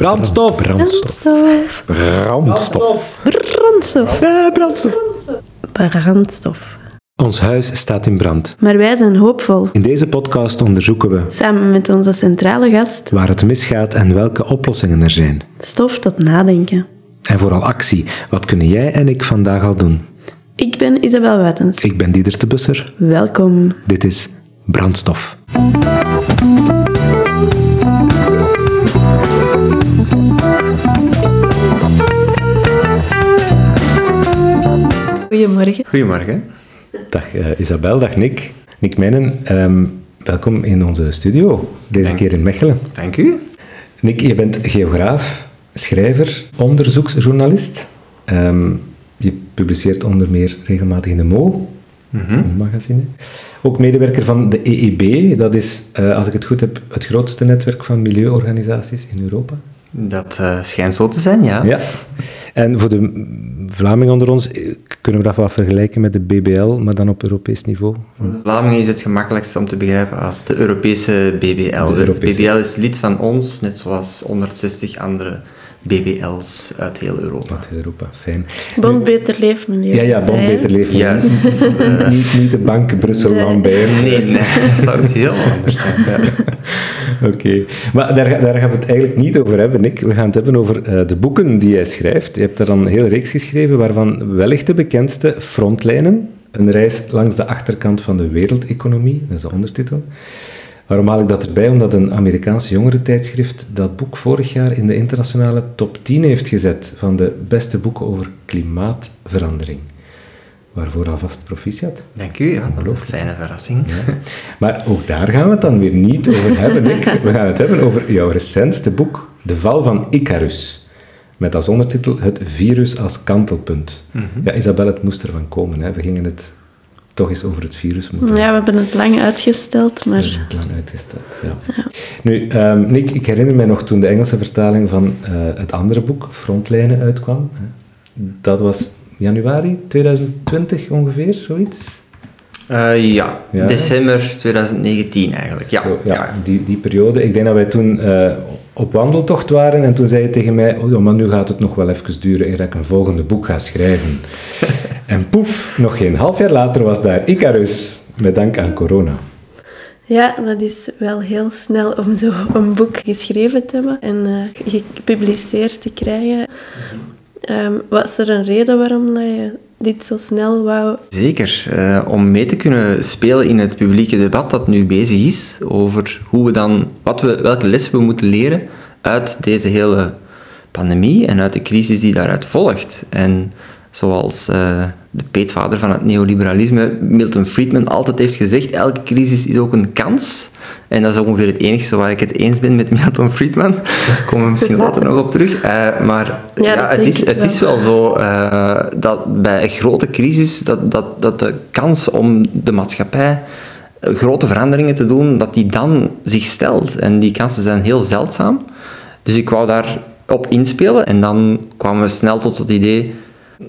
Brandstof. Brandstof. Brandstof. Brandstof. Brandstof. Brandstof. Ons huis staat in brand. Maar wij zijn hoopvol. In deze podcast onderzoeken we Samen met onze centrale gast, waar het misgaat en welke oplossingen er zijn. stof tot nadenken. En vooral actie. Wat kunnen jij en ik vandaag al doen? Ik ben Isabel Wuitens. Ik ben Dieder de Busser. Welkom. Dit is Brandstof. Goedemorgen. Goedemorgen. Dag eh, Isabel, dag Nick. Nick Mennen, ehm, welkom in onze studio. Deze Dank. keer in Mechelen. Dank u. Nick, je bent geograaf, schrijver, onderzoeksjournalist. Ehm, je publiceert onder meer regelmatig in de Mo, een magazine. Ook medewerker van de EEB, dat is, eh, als ik het goed heb, het grootste netwerk van milieuorganisaties in Europa. Dat eh, schijnt zo te zijn, ja. Ja. En voor de Vlamingen onder ons, eh, kunnen we dat wat vergelijken met de BBL, maar dan op Europees niveau? Voor de Vlamingen is het gemakkelijkst om te begrijpen als de Europese BBL. De Europese. BBL is lid van ons, net zoals 160 andere BBL's uit heel Europa. Uit Europa, fijn. Bond Beter Leefmilieu. Ja, ja, Bond? Beter Leven. Juist. Niet, niet de bank Brussel Nee. Lambert. nee, nee, dat zou het heel anders zijn. Ja. Oké, maar daar, daar gaan we het eigenlijk niet over hebben, Nick. We gaan het hebben over eh, de boeken die jij schrijft. Je hebt er dan een hele reeks geschreven, waarvan wellicht de bekendste Frontlijnen. Een reis langs de achterkant van de wereldeconomie, dat is de ondertitel. Waarom haal ik dat erbij? Omdat een Amerikaanse jongerentijdschrift dat boek vorig jaar in de internationale top 10 heeft gezet van de beste boeken over klimaatverandering. Waarvoor alvast proficiat. Dank u, ja, een fijne verrassing. Maar ook daar gaan we het dan weer niet over hebben, Nick. We gaan het hebben over jouw recentste boek, De Val van Icarus. Met als ondertitel Het virus als kantelpunt. Ja, Isabel, het moest ervan komen. Hè. We gingen het toch eens over het virus moeten Ja, we hebben het lang uitgesteld, we hebben maar het lang uitgesteld. Ja. Nu, ehm, Nick, ik herinner mij nog toen de Engelse vertaling van eh, het andere boek, Frontlijnen, uitkwam. Hè. Dat was januari 2020 ongeveer, zoiets. Eh, ja. Ja. december 2019 eigenlijk. Ja, Zo, ja. ja, Die, die periode. Ik denk dat wij toen eh, op wandeltocht waren en toen zei je tegen mij, oh maar nu gaat het nog wel even duren eer dat ik een volgende boek ga schrijven. en poef, nog geen half jaar later was daar Icarus, met dank aan corona. ja, dat is wel heel snel om zo een boek geschreven te hebben en eh, gepubliceerd te krijgen. Ehm, was er een reden waarom dat je dit zo snel wou? Zeker, eh, om mee te kunnen spelen in het publieke debat dat nu bezig is over hoe we dan, wat we, welke lessen we moeten leren uit deze hele pandemie en uit de crisis die daaruit volgt. En zoals eh, de peetvader van het neoliberalisme, Milton Friedman, altijd heeft gezegd, elke crisis is ook een kans. En dat is ongeveer het enige waar ik het eens ben met Milton Friedman. Daar komen we misschien later nog op terug. Eh, maar Ja, het, is, het wel. is wel zo eh, dat bij een grote crisis dat, dat, dat de kans om de maatschappij grote veranderingen te doen, dat die dan zich stelt. En die kansen zijn heel zeldzaam. Dus ik wou daar op inspelen en dan kwamen we snel tot het idee,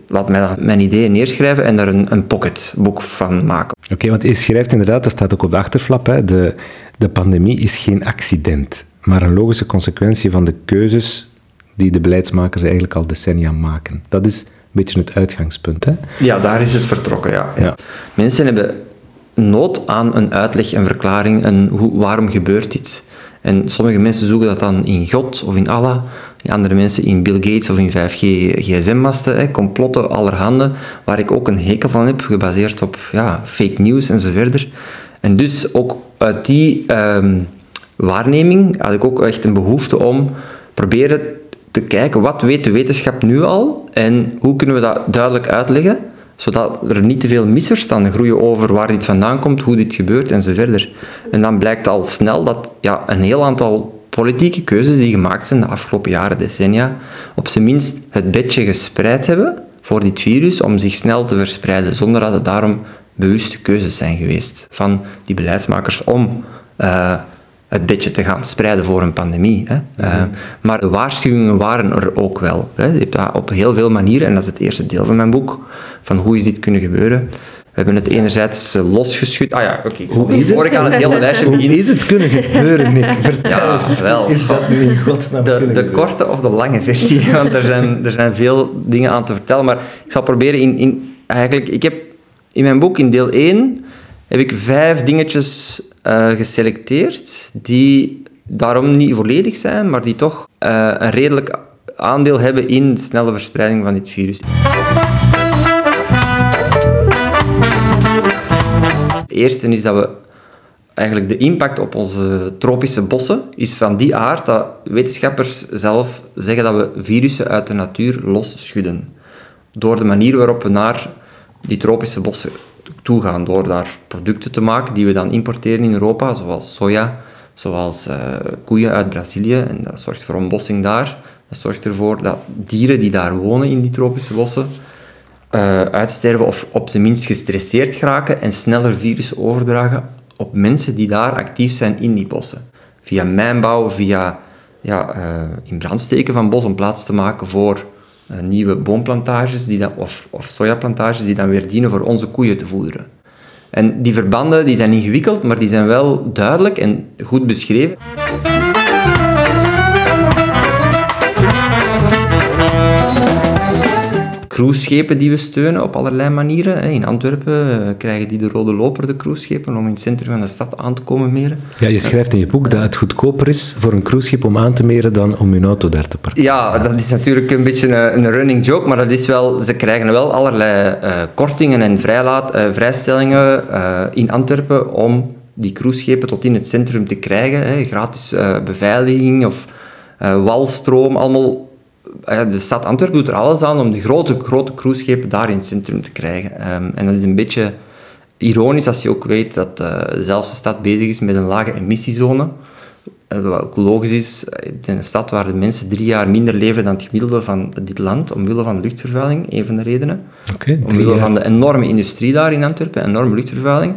laat mij mijn ideeën neerschrijven en daar een, een pocketboek van maken. Oké, want je schrijft inderdaad, dat staat ook op de achterflap, hè, de, de pandemie is geen accident, maar een logische consequentie van de keuzes die de beleidsmakers eigenlijk al decennia maken. Dat is een beetje het uitgangspunt. Hè? Ja, daar is het vertrokken, ja. Ja. Mensen hebben nood aan een uitleg, een verklaring, een hoe, waarom gebeurt dit? En sommige mensen zoeken dat dan in God of in Allah, andere mensen in Bill Gates of in 5G gsm-masten, complotten allerhande, waar ik ook een hekel van heb, gebaseerd op ja, fake news en verder. En dus ook uit die ehm, waarneming had ik ook echt een behoefte om proberen te kijken wat weet de wetenschap nu al en hoe kunnen we dat duidelijk uitleggen, zodat er niet te veel misverstanden groeien over waar dit vandaan komt, hoe dit gebeurt en zo verder. En dan blijkt al snel dat ja, een heel aantal politieke keuzes die gemaakt zijn de afgelopen jaren, decennia, op zijn minst het bedje gespreid hebben voor dit virus om zich snel te verspreiden, zonder dat het daarom bewuste keuzes zijn geweest van die beleidsmakers om eh, het bedje te gaan spreiden voor een pandemie. Hè. Eh, maar de waarschuwingen waren er ook wel. Hè. Je hebt dat op heel veel manieren, en dat is het eerste deel van mijn boek, van hoe is dit kunnen gebeuren. We hebben het enerzijds eh, losgeschud. Ah ja, oké. Hoe is het? ik aan het hele lijstje Hoe is het kunnen gebeuren, Nick? Vertel Ja, eens. wel. Is dat nu in godsnaam De, de korte of de lange versie, want er zijn, er zijn veel dingen aan te vertellen. Maar ik zal proberen in, in... Eigenlijk, ik heb in mijn boek, in deel 1, heb ik vijf dingetjes eh, geselecteerd die daarom niet volledig zijn, maar die toch eh, een redelijk aandeel hebben in de snelle verspreiding van dit virus. Het eerste is dat we eigenlijk de impact op onze tropische bossen is van die aard dat wetenschappers zelf zeggen dat we virussen uit de natuur losschudden. Door de manier waarop we naar die tropische bossen toe gaan, door daar producten te maken die we dan importeren in Europa, zoals soja, zoals eh, koeien uit Brazilië, en dat zorgt voor ontbossing daar. Dat zorgt ervoor dat dieren die daar wonen in die tropische bossen, eh, uitsterven of op zijn minst gestresseerd geraken en sneller virussen overdragen op mensen die daar actief zijn in die bossen. Via mijnbouw, via ja, eh, in brand steken van bos om plaats te maken voor nieuwe boomplantages die dan, of, of sojaplantages die dan weer dienen voor onze koeien te voederen. En die verbanden die zijn ingewikkeld, maar die zijn wel duidelijk en goed beschreven. Cruiseschepen die we steunen op allerlei manieren. In Antwerpen eh, krijgen die de rode loper, de cruiseschepen, om in het centrum van de stad aan te komen meren. Ja, je schrijft in je boek dat het goedkoper is voor een cruiseschip om aan te meren dan om je auto daar te parkeren. Ja, dat is natuurlijk een beetje een, een running joke, maar dat is wel, ze krijgen wel allerlei eh, kortingen en vrijlaat, eh, vrijstellingen in Antwerpen om die cruiseschepen tot in het centrum te krijgen. Hè. Gratis beveiliging of walstroom, allemaal. Eh, de stad Antwerpen doet er alles aan om de grote, grote cruiseschepen daar in het centrum te krijgen. Ehm, en dat is een beetje ironisch als je ook weet dat eh, dezelfde stad bezig is met een lage emissiezone. Eh, Wat ook logisch is, eh, in een stad waar de mensen drie jaar minder leven dan het gemiddelde van dit land, omwille van luchtvervuiling, een van de redenen. Drie Omwille jaar. van de enorme industrie daar in Antwerpen, enorme luchtvervuiling.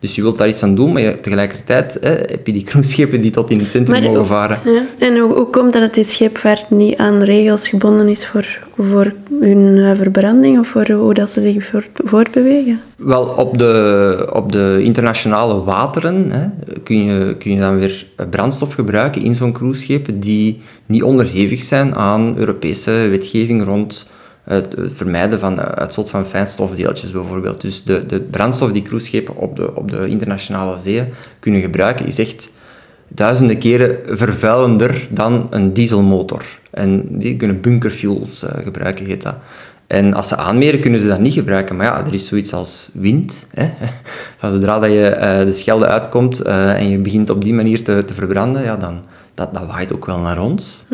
Dus je wilt daar iets aan doen, maar je, tegelijkertijd eh, heb je die cruiseschepen die tot in het centrum Maar- mogen varen. Ja. En hoe, hoe komt dat dat die scheepvaart niet aan regels gebonden is voor, voor hun verbranding of voor hoe dat ze zich voort, voortbewegen? Wel, op de, op de internationale wateren hè, kun, je, kun je dan weer brandstof gebruiken in zo'n cruiseschip die niet onderhevig zijn aan Europese wetgeving rond het, vermijden van uitstoot van fijnstofdeeltjes bijvoorbeeld. Dus de, de brandstof die cruiseschepen op de, op de internationale zeeën kunnen gebruiken is echt duizenden keren vervuilender dan een dieselmotor. En die kunnen bunkerfuels eh, gebruiken, heet dat. En als ze aanmeren, kunnen ze dat niet gebruiken. Maar ja, er is zoiets als wind. Hè? Van zodra dat je eh, de Schelde uitkomt eh, en je begint op die manier te, te verbranden, ja, dan dat, dat waait ook wel naar ons.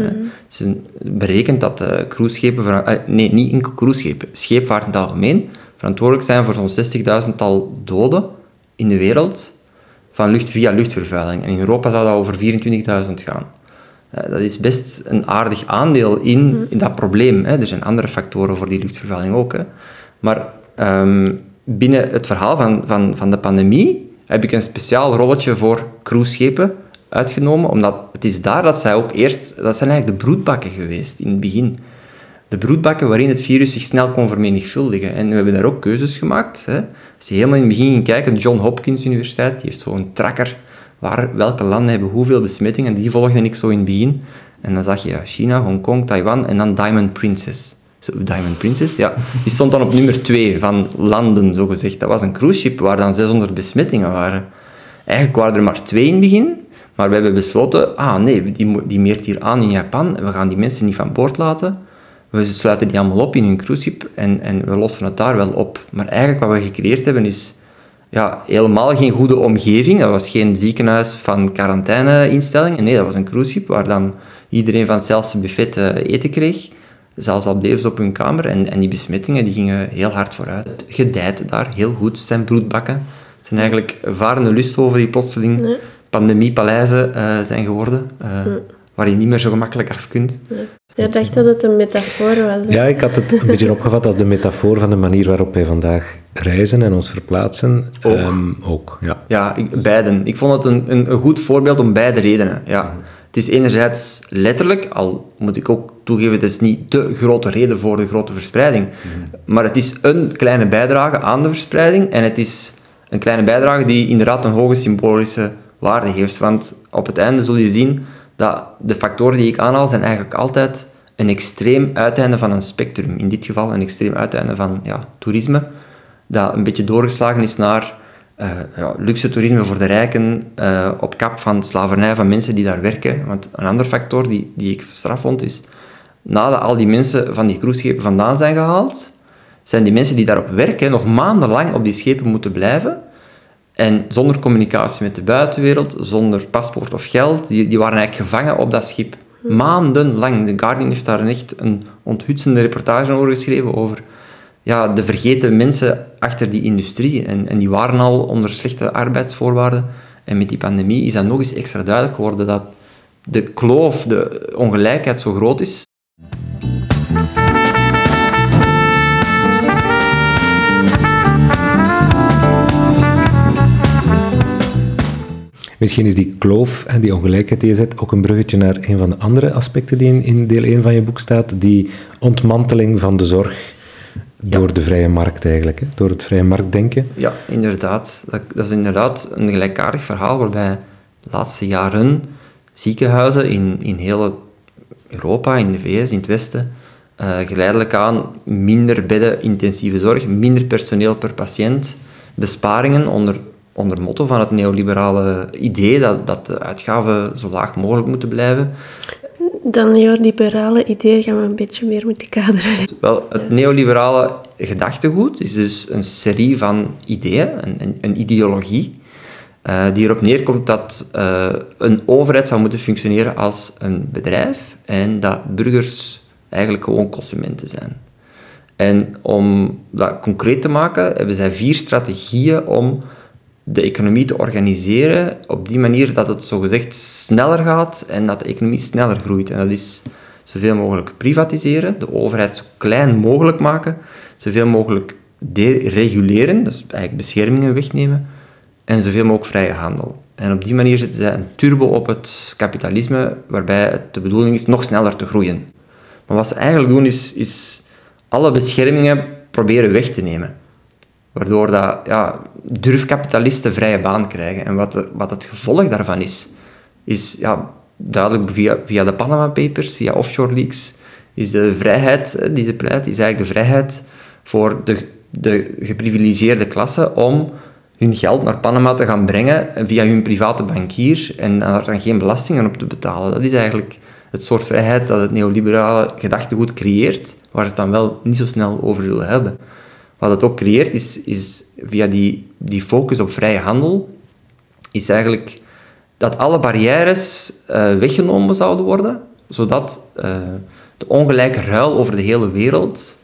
is een- berekend dat eh cruiseschepen, eh, nee, niet enkel cruiseschepen, scheepvaart in het algemeen, verantwoordelijk zijn voor zo'n 60.000 tal doden in de wereld van lucht via luchtvervuiling. En in Europa zou dat over 24.000 gaan. Eh, dat is best een aardig aandeel in, in dat probleem. Hè. Er zijn andere factoren voor die luchtvervuiling ook. Hè. Maar ehm, binnen het verhaal van, van, van de pandemie heb ik een speciaal rolletje voor cruiseschepen uitgenomen, omdat het is daar dat zij ook eerst... Dat zijn eigenlijk de broedbakken geweest in het begin. De broedbakken waarin het virus zich snel kon vermenigvuldigen. En we hebben daar ook keuzes gemaakt. Hè. Als je helemaal in het begin ging kijken, John Hopkins Universiteit die heeft zo'n tracker waar welke landen hebben hoeveel besmettingen. Die volgde ik zo in het begin. En dan zag je China, Hongkong, Taiwan en dan Diamond Princess. Diamond Princess, ja. Die stond dan op nummer 2 van landen, zogezegd. Dat was een cruiseschip waar dan 600 besmettingen waren. Eigenlijk waren er maar twee in het begin, maar we hebben besloten, ah nee, die, die meert hier aan in Japan, we gaan die mensen niet van boord laten. We sluiten die allemaal op in hun cruiseschip en, en we lossen het daar wel op. Maar eigenlijk wat we gecreëerd hebben is ja, helemaal geen goede omgeving. Dat was geen ziekenhuis van quarantaineinstellingen. Nee, dat was een cruiseschip waar dan iedereen van hetzelfde buffet eh, eten kreeg. Zelfs al bleven op hun kamer. En, en die besmettingen die gingen heel hard vooruit. Het gedijt daar heel goed. Zijn broedbakken. Het zijn eigenlijk varende lusthoven die plotseling. Pandemiepaleizen eh, zijn geworden. eh, Waar je niet meer zo gemakkelijk af kunt. Je dacht dat het een metafoor was. hè? Ja, ik had het een beetje opgevat als de metafoor van de manier waarop wij vandaag reizen en ons verplaatsen. Ook. ook ja. Ja, ik, beiden. Ik vond het een, een, een goed voorbeeld om beide redenen. Ja. Het is enerzijds letterlijk, al moet ik ook toegeven, het is niet de grote reden voor de grote verspreiding. Maar het is een kleine bijdrage aan de verspreiding en het is een kleine bijdrage die inderdaad een hoge symbolische waarde heeft. Want op het einde zul je zien dat de factoren die ik aanhaal zijn eigenlijk altijd een extreem uiteinde van een spectrum. In dit geval een extreem uiteinde van ja, toerisme, dat een beetje doorgeslagen is naar uh, ja, luxe toerisme voor de rijken uh, op kap van slavernij van mensen die daar werken. Want een ander factor die, die ik straf vond is, nadat al die mensen van die cruiseschepen vandaan zijn gehaald, zijn die mensen die daarop werken nog maandenlang op die schepen moeten blijven. En zonder communicatie met de buitenwereld, zonder paspoort of geld, die, die waren eigenlijk gevangen op dat schip. Maandenlang. The Guardian heeft daar echt een onthutsende reportage over geschreven, over ja, de vergeten mensen achter die industrie. En, en die waren al onder slechte arbeidsvoorwaarden. En met die pandemie is dat nog eens extra duidelijk geworden dat de kloof, de ongelijkheid zo groot is. Misschien is die kloof en die ongelijkheid die je zet ook een bruggetje naar een van de andere aspecten die in, in deel 1 van je boek staat, die ontmanteling van de zorg door de vrije markt eigenlijk, hè? door het vrije marktdenken. Ja, inderdaad. Dat, dat, is inderdaad een gelijkaardig verhaal waarbij de laatste jaren ziekenhuizen in, in heel Europa, in de VS, in het Westen, uh, geleidelijk aan minder bedden intensieve zorg, minder personeel per patiënt, besparingen onder, onder motto van het neoliberale idee dat, dat de uitgaven zo laag mogelijk moeten blijven dat neoliberale idee gaan we een beetje meer moeten kaderen. Wel, het neoliberale gedachtegoed is dus een serie van ideeën, een, een, ideologie, uh, die erop neerkomt dat uh, een overheid zou moeten functioneren als een bedrijf en dat burgers eigenlijk gewoon consumenten zijn. En om dat concreet te maken, hebben zij vier strategieën om de economie te organiseren op die manier dat het zogezegd sneller gaat en dat de economie sneller groeit. En dat is zoveel mogelijk privatiseren, de overheid zo klein mogelijk maken, zoveel mogelijk dereguleren, dus eigenlijk beschermingen wegnemen, en zoveel mogelijk vrije handel. En op die manier zetten zij een turbo op het kapitalisme, waarbij het de bedoeling is nog sneller te groeien. Maar wat ze eigenlijk doen, is, is alle beschermingen proberen weg te nemen. Waardoor dat, ja, durfkapitalisten vrije baan krijgen. En wat, wat het gevolg daarvan is, is ja, duidelijk via, via de Panama Papers, via offshore leaks, is de vrijheid die ze pleit, is eigenlijk de vrijheid voor de, de geprivilegeerde klasse om hun geld naar Panama te gaan brengen via hun private bankier en daar dan geen belastingen op te betalen. Dat is eigenlijk het soort vrijheid dat het neoliberale gedachtegoed creëert, waar het dan wel niet zo snel over zullen hebben. Wat het ook creëert, is, is via die, die focus op vrije handel, is eigenlijk dat alle barrières uh, weggenomen zouden worden, zodat uh, de ongelijke ruil over de hele wereld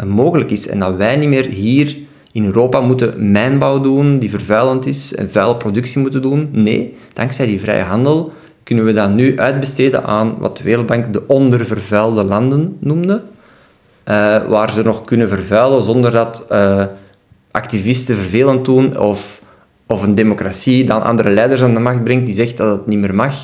uh, mogelijk is. En dat wij niet meer hier in Europa moeten mijnbouw doen, die vervuilend is, en vuile productie moeten doen. Nee, dankzij die vrije handel kunnen we dat nu uitbesteden aan wat de Wereldbank de ondervervuilde landen noemde. Uh, waar ze nog kunnen vervuilen zonder dat uh, activisten vervelend doen of, of een democratie dan andere leiders aan de macht brengt die zegt dat het niet meer mag.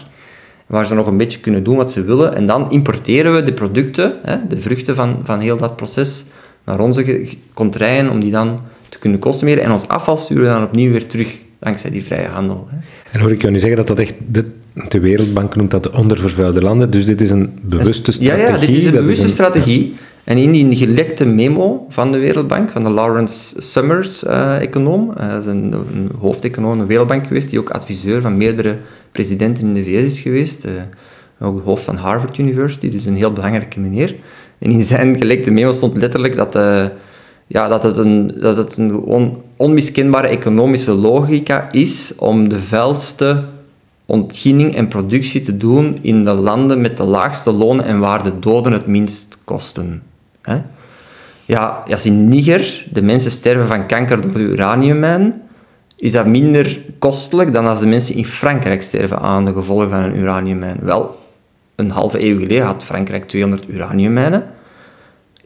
Waar ze nog een beetje kunnen doen wat ze willen. En dan importeren we de producten, hè, de vruchten van, van heel dat proces, naar onze contraien om die dan te kunnen consumeren. En ons afval sturen we dan opnieuw weer terug, dankzij die vrije handel. Hè. En hoor ik jou nu zeggen dat dat echt... De, de Wereldbank noemt dat de ondervervuilde landen, dus dit is een bewuste strategie. Ja, ja dit is een bewuste strategie. En in die gelekte memo van de Wereldbank, van de Lawrence Summers uh, econoom, uh, is een, een hoofdeconoom van de Wereldbank geweest, die ook adviseur van meerdere presidenten in de VS is geweest, uh, ook hoofd van Harvard University, dus een heel belangrijke meneer. En in zijn gelekte memo stond letterlijk dat, ja, dat het een, dat het een on, onmiskenbare economische logica is om de vuilste ontginning en productie te doen in de landen met de laagste lonen en waar de doden het minst kosten. Hè? Ja, als in Niger de mensen sterven van kanker door de uraniummijn, is dat minder kostelijk dan als de mensen in Frankrijk sterven aan de gevolgen van een uraniummijn. Wel, een halve eeuw geleden had Frankrijk 200 uraniummijnen.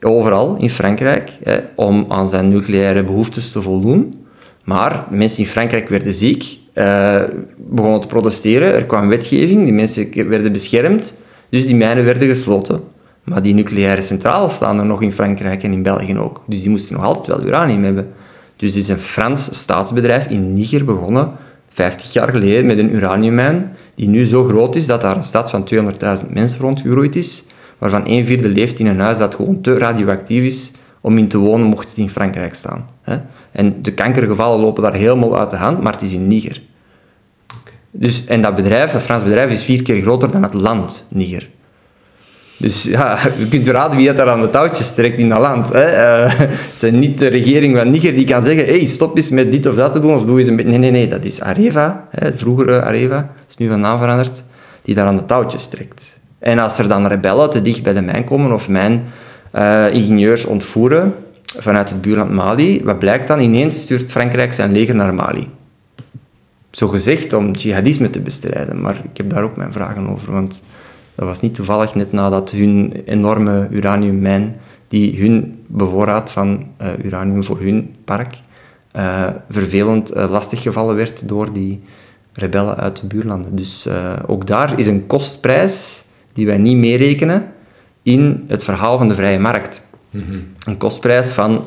Overal in Frankrijk, hè, om aan zijn nucleaire behoeftes te voldoen. Maar mensen in Frankrijk werden ziek uh, begonnen te protesteren. Er kwam wetgeving, die mensen werden beschermd, dus die mijnen werden gesloten. Maar die nucleaire centrales staan er nog in Frankrijk en in België ook. Dus die moesten nog altijd wel uranium hebben. Dus is een Frans staatsbedrijf in Niger begonnen, 50 jaar geleden, met een uraniummijn, die nu zo groot is dat daar een stad van 200.000 mensen rondgegroeid is, waarvan een vierde leeft in een huis dat gewoon te radioactief is om in te wonen, mocht het in Frankrijk staan. En de kankergevallen lopen daar helemaal uit de hand, maar het is in Niger. Dus, en dat bedrijf, dat Frans bedrijf, is vier keer groter dan het land Niger. Dus ja, je kunt raden wie het daar aan de touwtjes trekt in dat land. Hè. Uh, het is niet de regering van Niger die kan zeggen hey, stop eens met dit of dat te doen, of doe eens een beetje... Nee, nee, nee, dat is Areva, hè, vroegere Areva, is nu van naam veranderd, die daar aan de touwtjes trekt. En als er dan rebellen te dicht bij de mijn komen, of mijn uh, ingenieurs ontvoeren vanuit het buurland Mali, wat blijkt dan? Ineens stuurt Frankrijk zijn leger naar Mali. Zo gezegd om jihadisme te bestrijden, maar ik heb daar ook mijn vragen over, want... Dat was niet toevallig net nadat hun enorme uraniummijn, die hun bevoorraad van uh, uranium voor hun park, uh, vervelend uh, lastiggevallen werd door die rebellen uit de buurlanden. Dus ook daar is een kostprijs die wij niet meerekenen in het verhaal van de vrije markt. Mm -hmm. Een kostprijs van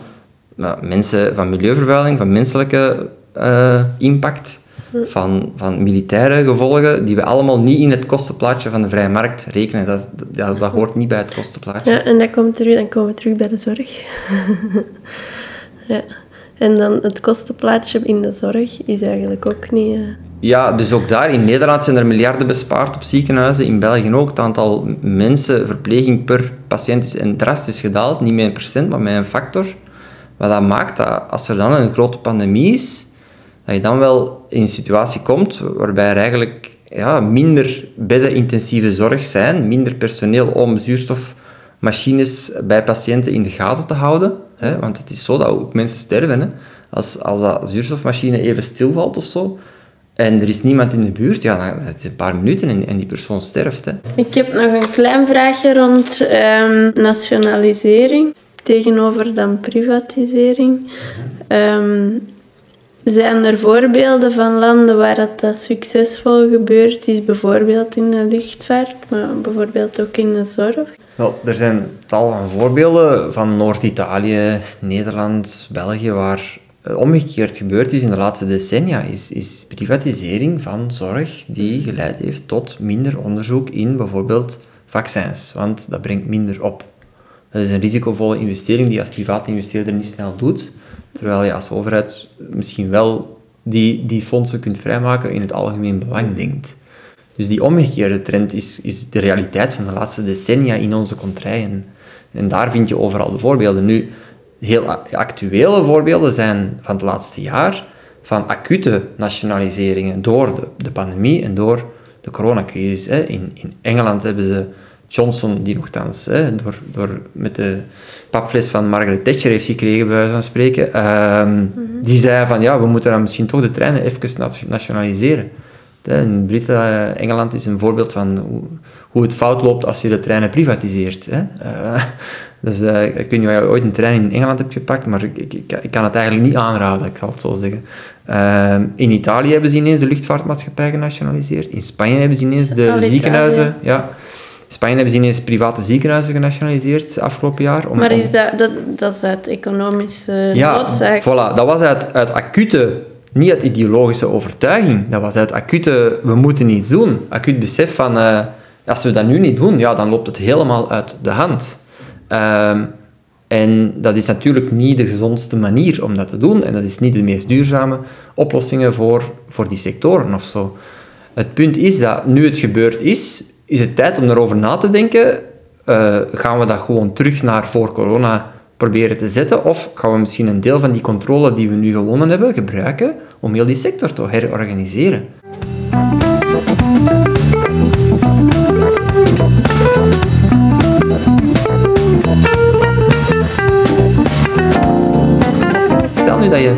mensen, van milieuvervuiling, van menselijke impact, van, van militaire gevolgen die we allemaal niet in het kostenplaatje van de vrije markt rekenen. Dat, dat, dat hoort niet bij het kostenplaatje. Ja, en dat komt terug, dan komen we terug bij de zorg. ja. En dan het kostenplaatje in de zorg is eigenlijk ook niet... Uh... Ja, dus ook daar, in Nederland zijn er miljarden bespaard op ziekenhuizen, in België ook. Het aantal mensen, verpleging per patiënt is drastisch gedaald, niet met een procent, maar met een factor. Wat dat maakt dat als er dan een grote pandemie is, dat je dan wel in een situatie komt waarbij er eigenlijk ja, minder beddenintensieve zorg zijn, minder personeel om zuurstofmachines bij patiënten in de gaten te houden. Hè? Want het is zo dat ook mensen sterven. Hè? Als, als dat zuurstofmachine even stilvalt of zo, en er is niemand in de buurt, ja, dan het een paar minuten en, en die persoon sterft. Hè. Ik heb nog een klein vraagje rond um, nationalisering tegenover dan privatisering. Um, zijn er voorbeelden van landen waar dat, dat succesvol gebeurd is, bijvoorbeeld in de luchtvaart, maar bijvoorbeeld ook in de zorg? Wel, er zijn tal van voorbeelden van Noord-Italië, Nederland, België, waar omgekeerd gebeurd is in de laatste decennia, is, is privatisering van zorg die geleid heeft tot minder onderzoek in bijvoorbeeld vaccins, want dat brengt minder op. Dat is een risicovolle investering die je als private investeerder niet snel doet. Terwijl je als overheid misschien wel die, die fondsen kunt vrijmaken in het algemeen belang denkt. Dus die omgekeerde trend is, is de realiteit van de laatste decennia in onze contraien. En daar vind je overal de voorbeelden. Nu, heel actuele voorbeelden zijn van het laatste jaar van acute nationaliseringen door de, de pandemie en door de coronacrisis. In, in Engeland hebben ze Johnson, die nogthans hè, door, door, met de papfles van Margaret Thatcher heeft gekregen, bij wijze van spreken, ehm, mhm. die zei van ja, we moeten dan misschien toch de treinen even nationaliseren. In Britten, eh, Engeland is een voorbeeld van hoe, hoe, het fout loopt als je de treinen privatiseert. Hè. Uh, dus, uh, ik weet niet of je ooit een trein in Engeland hebt gepakt, maar ik, ik, ik kan het eigenlijk niet aanraden, ik zal het zo zeggen. Ehm, in Italië hebben ze ineens de luchtvaartmaatschappij genationaliseerd. In Spanje hebben ze ineens de ziekenhuizen... Ja, Spanje hebben ze ineens private ziekenhuizen genationaliseerd afgelopen jaar. Om, maar is dat, dat, dat is uit economische ja, noodzaak? voilà. Dat was uit, uit acute, niet uit ideologische overtuiging. Dat was uit acute, we moeten iets doen. Acuut besef van, uh, als we dat nu niet doen, ja, dan loopt het helemaal uit de hand. Uh, en dat is natuurlijk niet de gezondste manier om dat te doen. En dat is niet de meest duurzame oplossingen voor, voor die sectoren of zo. Het punt is dat nu het gebeurd is, is het tijd om erover na te denken. Uh, gaan we dat gewoon terug naar voor corona proberen te zetten? Of gaan we misschien een deel van die controle die we nu gewonnen hebben gebruiken om heel die sector te herorganiseren? Stel nu dat je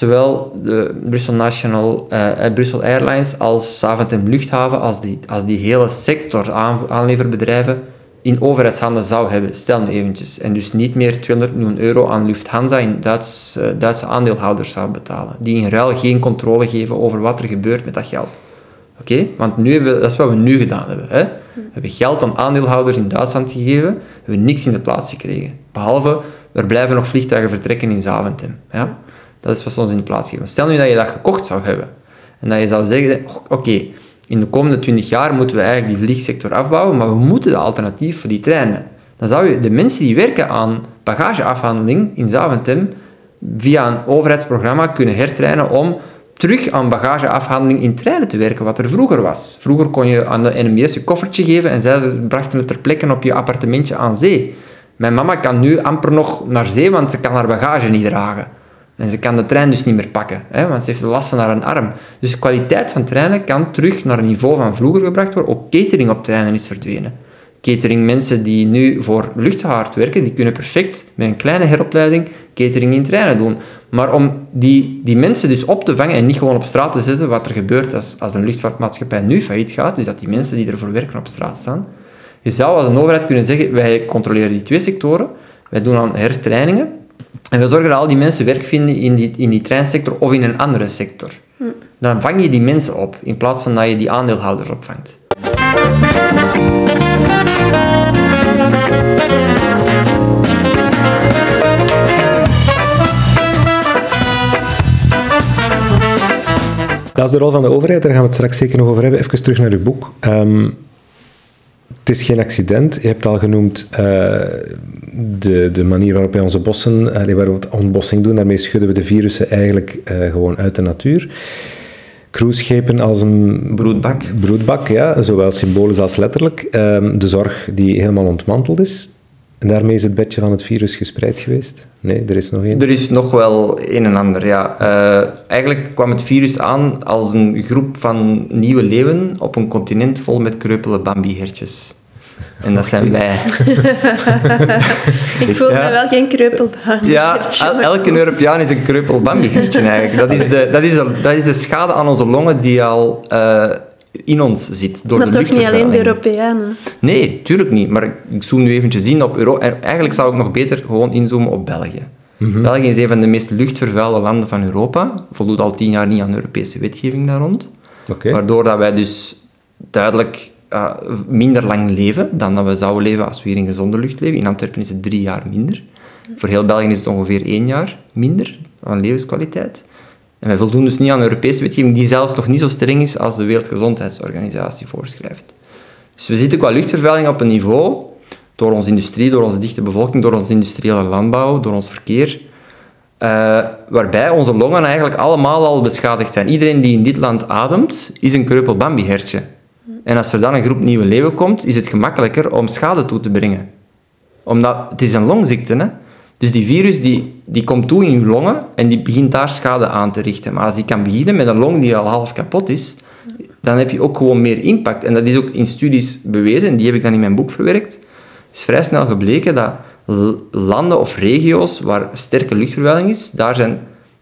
zowel de Brussel National, uh, Brussel Airlines als Zaventem Luchthaven, als die, als die hele sector aan, aanleverbedrijven in overheidshanden zou hebben, stel nu eventjes, en dus niet meer 200 miljoen euro aan Lufthansa in Duits, uh, Duitse aandeelhouders zou betalen, die in ruil geen controle geven over wat er gebeurt met dat geld. Oké? Want nu hebben we, dat is wat we nu gedaan hebben. Hè? We hebben geld aan aandeelhouders in Duitsland gegeven, we hebben niks in de plaats gekregen. Behalve, er blijven nog vliegtuigen vertrekken in Zaventem. Ja? Dat is wat ze ons in de plaats. Stel nu dat je dat gekocht zou hebben, en dat je zou zeggen, oké, in de komende 20 jaar moeten we eigenlijk die vliegsector afbouwen, maar we moeten de alternatief voor die treinen. Dan zou je de mensen die werken aan bagageafhandeling in Zaventem via een overheidsprogramma kunnen hertrainen om terug aan bagageafhandeling in treinen te werken, wat er vroeger was. Vroeger kon je aan de NMBS je koffertje geven en zij brachten het ter plekke op je appartementje aan zee. Mijn mama kan nu amper nog naar zee, want ze kan haar bagage niet dragen. En ze kan de trein dus niet meer pakken, hè, want ze heeft last van haar arm. Dus de kwaliteit van treinen kan terug naar een niveau van vroeger gebracht worden. Ook catering op treinen is verdwenen. Catering, mensen die nu voor luchtvaart werken, die kunnen perfect met een kleine heropleiding catering in treinen doen. Maar om die, die mensen dus op te vangen en niet gewoon op straat te zetten, wat er gebeurt als, als een luchtvaartmaatschappij nu failliet gaat, is dat die mensen die ervoor werken op straat staan. Je zou als een overheid kunnen zeggen, wij controleren die twee sectoren, wij doen aan hertrainingen, en we zorgen dat al die mensen werk vinden in die, in die treinsector of in een andere sector. Hm. Dan vang je die mensen op, in plaats van dat je die aandeelhouders opvangt. Dat is de rol van de overheid, daar gaan we het straks zeker nog over hebben. Even terug naar uw boek. Um, het is geen accident. Je hebt al genoemd uh, de, de manier waarop wij onze bossen, uh, waar we ontbossing doen. Daarmee schudden we de virussen eigenlijk uh, gewoon uit de natuur. Cruiseschepen als een broedbak. broedbak ja, zowel symbolisch als letterlijk. Ehm, de zorg die helemaal ontmanteld is. En daarmee is het bedje van het virus gespreid geweest? Nee, er is nog één? Er is nog wel een en ander, ja. Uh, eigenlijk kwam het virus aan als een groep van nieuwe leeuwen op een continent vol met kreupele bambi-hertjes. En dat zijn wij. ik voel me wel geen kreupel Ja, elke Europeaan is een kreupel bambi-hertje eigenlijk. Dat is, de, dat, is de, dat is de schade aan onze longen die al... Uh, in ons zit. Door maar de toch niet alleen de Europeanen? Nee, tuurlijk niet. Maar ik zoom nu eventjes in op Europa. Eigenlijk zou ik nog beter gewoon inzoomen op België. Mhm. België is een van de meest luchtvervuilde landen van Europa. Voldoet al tien jaar niet aan Europese wetgeving daar rond. Okay. Waardoor dat wij dus duidelijk uh, minder lang leven dan dat we zouden leven als we hier in gezonde lucht leven. In Antwerpen is het drie jaar minder. Voor heel België is het ongeveer één jaar minder aan levenskwaliteit. En wij voldoen dus niet aan Europese wetgeving, die zelfs nog niet zo streng is als de Wereldgezondheidsorganisatie voorschrijft. Dus we zitten qua luchtvervuiling op een niveau, door onze industrie, door onze dichte bevolking, door onze industriële landbouw, door ons verkeer, uh, waarbij onze longen eigenlijk allemaal al beschadigd zijn. Iedereen die in dit land ademt, is een kreupel Bambi-hertje. En als er dan een groep nieuwe leeuwen komt, is het gemakkelijker om schade toe te brengen. Omdat het is een longziekte, hè. Dus die virus die, die komt toe in je longen en die begint daar schade aan te richten. Maar als die kan beginnen met een long die al half kapot is, dan heb je ook gewoon meer impact. En dat is ook in studies bewezen, en die heb ik dan in mijn boek verwerkt. Het is vrij snel gebleken dat landen of regio's waar sterke luchtvervuiling is, daar, zijn,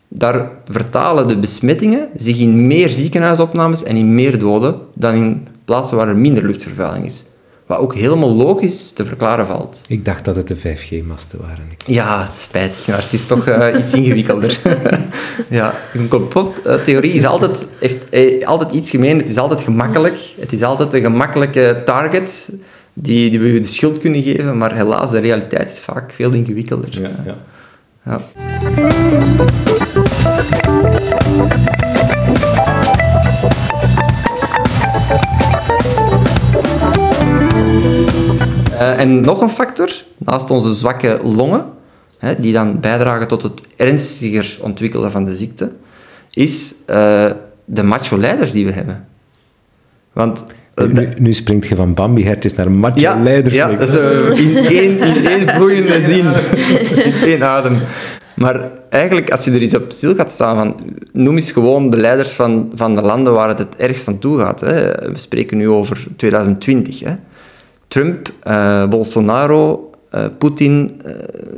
daar vertalen de besmettingen zich in meer ziekenhuisopnames en in meer doden dan in plaatsen waar er minder luchtvervuiling is. Wat ook helemaal logisch te verklaren valt. Ik dacht dat het de 5G-masten waren. Ja, het spijtig, maar het is toch uh, iets ingewikkelder. ja, een complottheorie is altijd, heeft eh, altijd iets gemeen. Het is altijd gemakkelijk. Het is altijd een gemakkelijke target die, die we de schuld kunnen geven. Maar helaas, de realiteit is vaak veel ingewikkelder. Ja, ja. ja. Uh, en nog een factor, naast onze zwakke longen, hè, die dan bijdragen tot het ernstiger ontwikkelen van de ziekte, is uh, de macho-leiders die we hebben. Want uh, nu, nu, springt je van Bambi-hertjes naar macho-leiders. Ja, ja dat is, in, één, in één vloeiende zin, in één adem. Maar eigenlijk, als je er eens op stil gaat staan, van, noem eens gewoon de leiders van, van de landen waar het het ergst aan toe gaat. Hè. We spreken nu over 2020. Hè. Trump, uh, Bolsonaro, uh, Poetin, uh,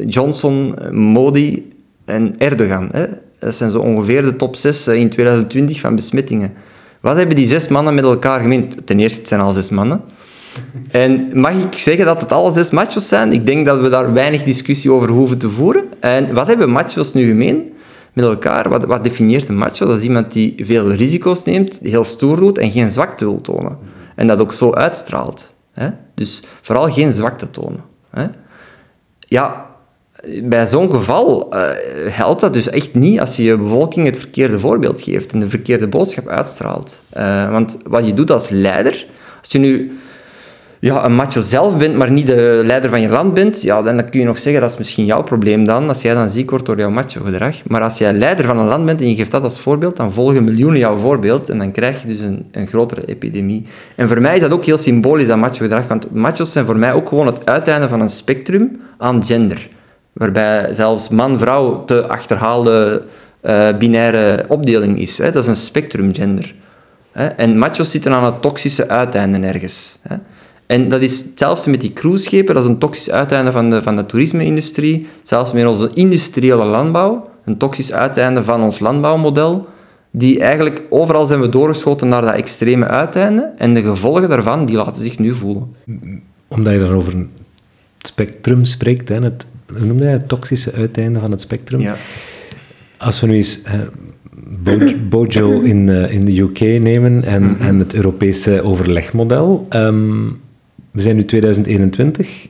Johnson, Modi en Erdogan. Hè? Dat zijn zo ongeveer de top 6 in 2020 van besmettingen. Wat hebben die zes mannen met elkaar gemeen? Ten eerste, het zijn al zes mannen. En mag ik zeggen dat het alle zes machos zijn? Ik denk dat we daar weinig discussie over hoeven te voeren. En wat hebben machos nu gemeen met elkaar? Wat, wat definieert een macho? Dat is iemand die veel risico's neemt, heel stoer doet en geen zwakte wil tonen. En dat ook zo uitstraalt. Hè? Dus vooral geen zwakte tonen. Hè? Ja, bij zo'n geval uh, helpt dat dus echt niet als je je bevolking het verkeerde voorbeeld geeft en de verkeerde boodschap uitstraalt. Uh, want wat je doet als leider, als je nu ja, een macho zelf bent, maar niet de leider van je land bent, ja, dan kun je nog zeggen dat is misschien jouw probleem dan, als jij dan ziek wordt door jouw macho-gedrag. Maar als jij leider van een land bent en je geeft dat als voorbeeld, dan volgen miljoenen jouw voorbeeld en dan krijg je dus een, een grotere epidemie. En voor mij is dat ook heel symbolisch, dat macho-gedrag, want machos zijn voor mij ook gewoon het uiteinde van een spectrum aan gender. Waarbij zelfs man-vrouw te achterhaalde uh, binaire opdeling is. Hè. Dat is een spectrum gender. Hè. En machos zitten aan het toxische uiteinde ergens. Hè. En dat is hetzelfde met die cruiseschepen, dat is een toxisch uiteinde van de, van de toerisme-industrie. Zelfs met onze industriële landbouw, een toxisch uiteinde van ons landbouwmodel. Die eigenlijk, overal zijn we doorgeschoten naar dat extreme uiteinde. En de gevolgen daarvan, die laten zich nu voelen. Omdat je dan over een spectrum spreekt, hè, het, hoe noemde je het toxische uiteinde van het spectrum? Ja. Als we nu eens... Bojo in, uh, in de UK nemen en, mm -hmm. en het Europese overlegmodel. Um, we zijn nu 2021.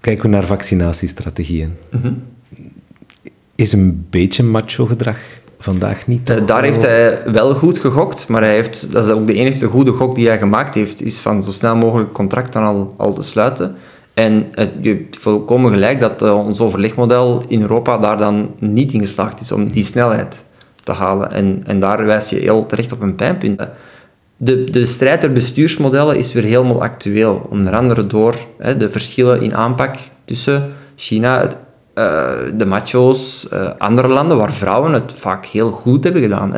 Kijken we naar vaccinatiestrategieën. Mhm. Is een beetje macho-gedrag vandaag niet? Uh, daar heeft hij wel goed gegokt, maar hij heeft, dat is ook de enige goede gok die hij gemaakt heeft, is van zo snel mogelijk contracten al, al te sluiten. En het, je hebt volkomen gelijk dat uh, ons overlegmodel in Europa daar dan niet in geslaagd is om die snelheid te halen. En, en daar wijs je heel terecht op een pijnpunt. De, de strijd der bestuursmodellen is weer helemaal actueel. Onder andere door hè, de verschillen in aanpak tussen China, uh, de macho's, uh, andere landen waar vrouwen het vaak heel goed hebben gedaan.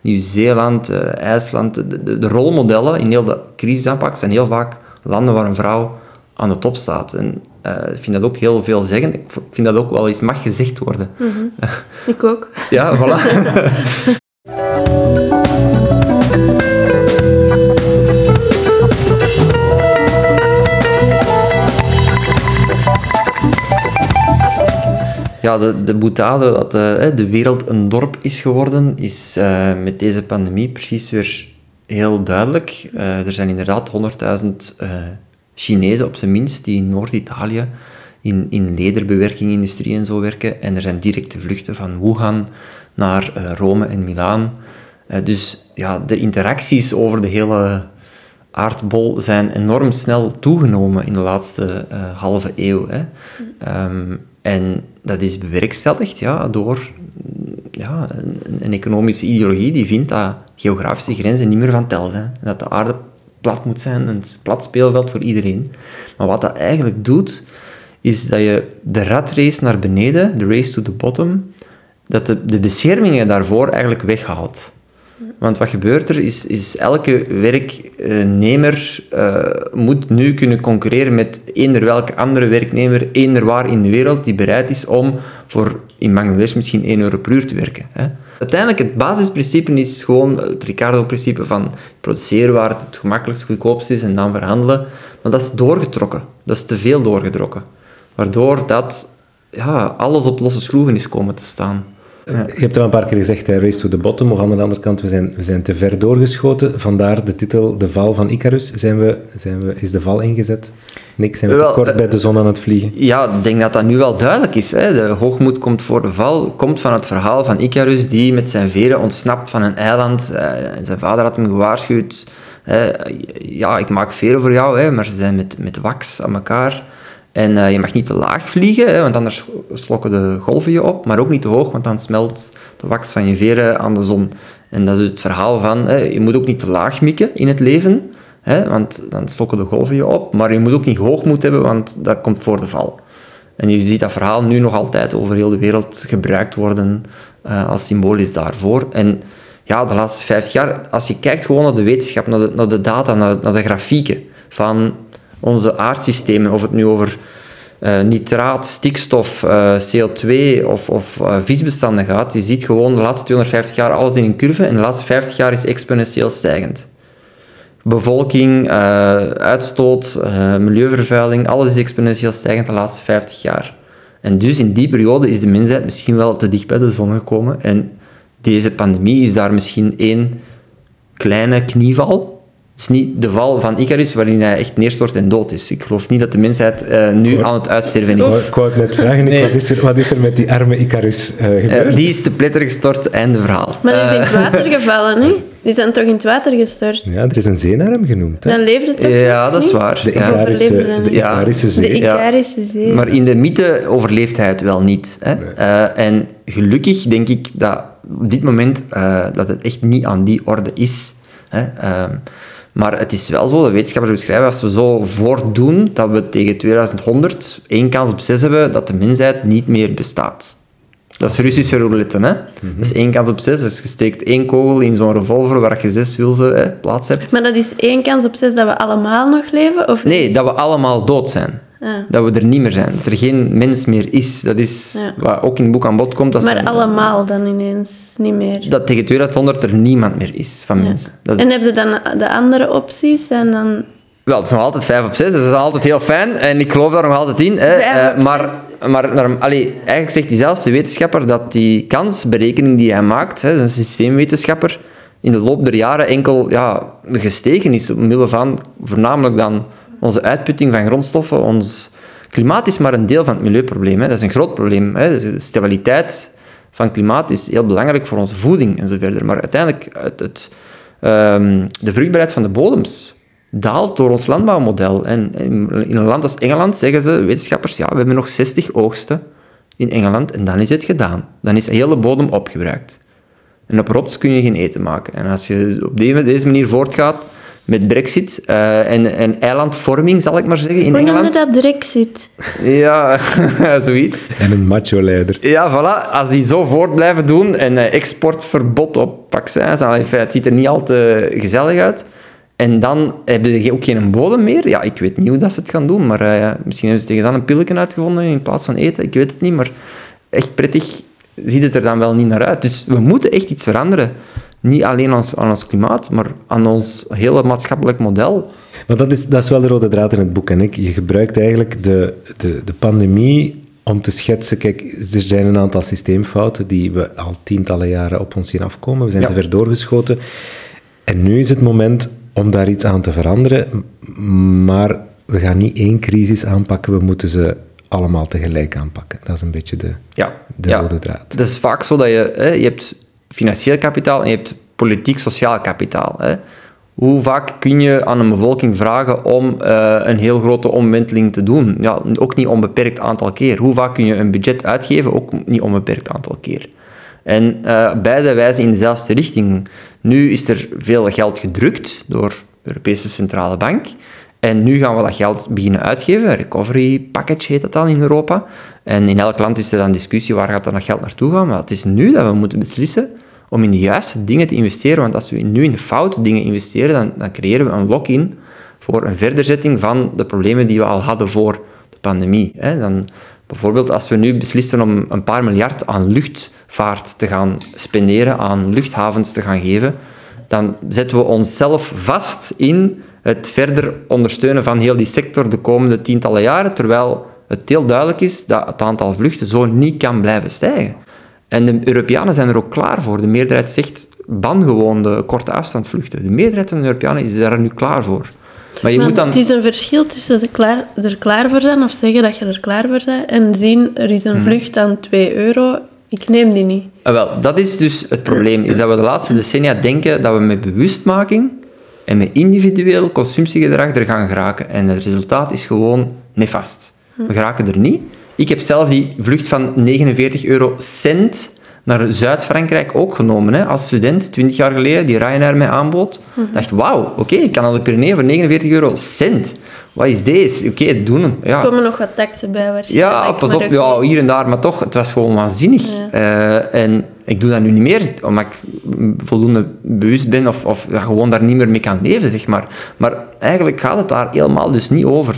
Nieuw-Zeeland, uh, IJsland, de, de, de, rolmodellen in heel de crisisaanpak zijn heel vaak landen waar een vrouw aan de top staat. En ik vind dat ook heel veel zeggen. Ik vind dat ook wel eens mag gezegd worden. Mm -hmm. ik ook. ja, voilà. ja, de, de boetade dat de, de wereld een dorp is geworden, is uh, met deze pandemie precies weer heel duidelijk. Uh, er zijn inderdaad 100.000 uh, Chinezen op zijn minst die in Noord-Italië in, in lederbewerkingindustrie en zo werken. En er zijn directe vluchten van Wuhan naar Rome en Milaan. dus ja, de interacties over de hele aardbol zijn enorm snel toegenomen in de laatste halve eeuw. Hè. Um, en dat is bewerkstelligd ja, door ja, een, economische ideologie die vindt dat geografische grenzen niet meer van tel zijn. Dat de aarde plat moet zijn, een plat speelveld voor iedereen. Maar wat dat eigenlijk doet, is dat je de ratrace naar beneden, de race to the bottom, dat de, de beschermingen daarvoor eigenlijk weghaalt. Want wat gebeurt er, is, is elke werknemer uh, moet nu kunnen concurreren met eender welke andere werknemer, eender waar in de wereld, die bereid is om voor in Bangladesh misschien 1 euro per uur te werken. Hè. Uiteindelijk, het basisprincipe is gewoon het Ricardo-principe van produceren waar het het gemakkelijkst, goedkoopst is en dan verhandelen. Maar dat is doorgetrokken. Dat is te veel doorgetrokken. Waardoor dat ja, alles op losse schroeven is komen te staan. Je hebt al een paar keer gezegd, hè, race to the bottom, of aan de andere kant, we zijn, we zijn te ver doorgeschoten. Vandaar de titel De Val van Icarus. Zijn we, zijn we, is de val ingezet? Niks, zijn we wel, kort uh, bij de zon aan het vliegen? Ja, ik denk dat dat nu wel duidelijk is. Hè. De hoogmoed komt voor de val, komt van het verhaal van Icarus, die met zijn veren ontsnapt van een eiland. Uh, zijn vader had hem gewaarschuwd. Uh, ja, ik maak veren voor jou, hè, maar ze zijn met, met wax aan elkaar. En uh, je mag niet te laag vliegen, hè, want anders slokken de golven je op. Maar ook niet te hoog, want dan smelt de wax van je veren aan de zon. En dat is het verhaal van, hè, je moet ook niet te laag mikken in het leven. Hè, want dan slokken de golven je op. Maar je moet ook niet hoogmoed hebben, want dat komt voor de val. En je ziet dat verhaal nu nog altijd over heel de wereld gebruikt worden uh, als symbolisch daarvoor. En ja, de laatste 50 jaar, als je kijkt gewoon naar de wetenschap, naar de, naar de data, naar, naar de grafieken van onze aardsystemen, of het nu over uh, nitraat, stikstof, uh, CO2 of, of uh, visbestanden gaat, je ziet gewoon de laatste 250 jaar alles in een curve en de laatste 50 jaar is exponentieel stijgend. bevolking, eh, uitstoot, eh, milieuvervuiling, alles is exponentieel stijgend de laatste 50 jaar. En dus in die periode is de mensheid misschien wel te dicht bij de zon gekomen. En deze pandemie is daar misschien één kleine knieval. Het is niet de val van Icarus waarin hij echt neerstort en dood is. Ik geloof niet dat de mensheid eh, nu aan het uitsterven is. Ik wou het net vragen, Nee. wat, is er, wat is er met die arme Icarus eh, gebeurd? Die is te pletter gestort, einde verhaal. Maar die is in het water gevallen, hè? Die zijn toch in het water gestort? Ja, er is een zee naar hem genoemd. Hè? Dan leefde het toch ja, dat is waar. De ja. Icarische, de. Icarische zee. Ja. Icarische zee. Maar in de mythe overleeft hij het wel niet. Hè? Eh, en gelukkig denk ik dat op dit moment eh, dat het echt niet aan die orde is. Hè? Maar het is wel zo, de wetenschappers beschrijven, als we zo voortdoen, dat we tegen 2100 één kans op zes hebben dat de mensheid niet meer bestaat. Dat is Russische roulette, hè? Dat is één kans op zes. Dus je steekt één kogel in zo'n revolver waar je zes hulzen hè, plaats hebt. Maar dat is één kans op zes dat we allemaal nog leven? Of Nee, dat we allemaal dood zijn. Dat we er niet meer zijn. Dat er geen mens meer is. Dat is Ja. wat ook in het boek aan bod komt. Dat, Maar zijn- allemaal dan ineens niet meer. dat tegen 2100 er niemand meer is van Ja. mensen. Dat, En heb je dan de andere opties? Zijn dan... Wel, het is nog altijd 5 op 6, dus dat is altijd heel fijn. En ik geloof daar nog altijd in. Hè. Eh, maar maar naar- allee, eigenlijk zegt diezelfde wetenschapper dat die kansberekening die hij maakt, hè, dat is een systeemwetenschapper, in de loop der jaren enkel ja, gestegen is. Omwille van voornamelijk dan onze uitputting van grondstoffen. Ons klimaat is maar een deel van het milieuprobleem. Hè. Dat is een groot probleem. Hè. Dus de stabiliteit van klimaat is heel belangrijk voor onze voeding en zo verder. Maar uiteindelijk, het, ehm, de vruchtbaarheid van de bodems daalt door ons landbouwmodel. En in, een land als Engeland zeggen ze, wetenschappers, ja, we hebben nog 60 oogsten in Engeland en dan is het gedaan. Dan is de hele bodem opgebruikt. En op rots kun je geen eten maken. En als je op deze manier voortgaat met brexit eh, en, en eilandvorming, zal ik maar zeggen, in Hoe noemde Engeland. dat Brexit? Ja, zoiets. En een macho-leider. Ja, voilà. Als die zo voort blijven doen en eh, exportverbod op vaccins, dan, enfin, het ziet er niet al te gezellig uit. En dan hebben ze ook geen bodem meer. Ja, ik weet niet hoe dat ze het gaan doen, maar eh, misschien hebben ze tegen dan een pilletje uitgevonden in plaats van eten. Ik weet het niet, maar echt prettig ziet het er dan wel niet naar uit. Dus we moeten echt iets veranderen. Niet alleen aan ons, aan ons klimaat, maar aan ons hele maatschappelijk model. Maar dat is, dat is wel de rode draad in het boek. En ik, je gebruikt eigenlijk de, de, de pandemie om te schetsen... Kijk, er zijn een aantal systeemfouten die we al tientallen jaren op ons zien afkomen. We zijn Ja. te ver doorgeschoten. En nu is het moment om daar iets aan te veranderen. Maar we gaan niet één crisis aanpakken, we moeten ze allemaal tegelijk aanpakken. Dat is een beetje de, Ja, de ja. rode draad. Het is vaak zo dat je, hè, je hebt financieel kapitaal en je hebt politiek-sociaal kapitaal. Hè. Hoe vaak kun je aan een bevolking vragen om eh, een heel grote omwenteling te doen? Ja, ook niet onbeperkt aantal keer. Hoe vaak kun je een budget uitgeven? Ook niet onbeperkt aantal keer. En eh, beide wijzen in dezelfde richting. Nu is er veel geld gedrukt door de Europese Centrale Bank. En nu gaan we dat geld beginnen uitgeven. Recovery package heet dat dan in Europa. En in elk land is er dan discussie waar gaat dat geld naartoe gaan. Maar het is nu dat we moeten beslissen om in de juiste dingen te investeren. Want als we nu in de foute dingen investeren, dan, dan creëren we een lock-in voor een verderzetting van de problemen die we al hadden voor de pandemie. Dan, bijvoorbeeld als we nu beslissen om een paar miljard aan luchtvaart te gaan spenderen, aan luchthavens te gaan geven, dan zetten we onszelf vast in het verder ondersteunen van heel die sector de komende tientallen jaren, terwijl het heel duidelijk is dat het aantal vluchten zo niet kan blijven stijgen. En de Europeanen zijn er ook klaar voor. De meerderheid zegt, ban gewoon de korte afstandvluchten. De meerderheid van de Europeanen is daar nu klaar voor. Maar je Maar moet dan... Het is een verschil tussen ze klaar, er klaar voor zijn of zeggen dat je er klaar voor bent en zien er is een vlucht aan 2 euro, ik neem die niet. Ah, wel, dat is dus het probleem. Is dat we de laatste decennia denken dat we met bewustmaking en met individueel consumptiegedrag er gaan geraken. En het resultaat is gewoon nefast. We geraken er niet. Ik heb zelf die vlucht van 49 euro cent naar Zuid-Frankrijk ook genomen. Hè, als student, 20 jaar geleden, die Ryanair mij aanbood. Ik dacht, wauw, oké, ik kan al de Pyreneeën voor 49 euro cent. Wat is deze? Oké, doen hem. Ja. Er komen nog wat taxen bij waarschijnlijk. Ja, pas op, ja, hier en daar, maar toch, het was gewoon waanzinnig. Eh, en ik doe dat nu niet meer, omdat ik voldoende bewust ben of, of ja, gewoon daar niet meer mee kan leven, zeg maar. Maar eigenlijk gaat het daar helemaal dus niet over.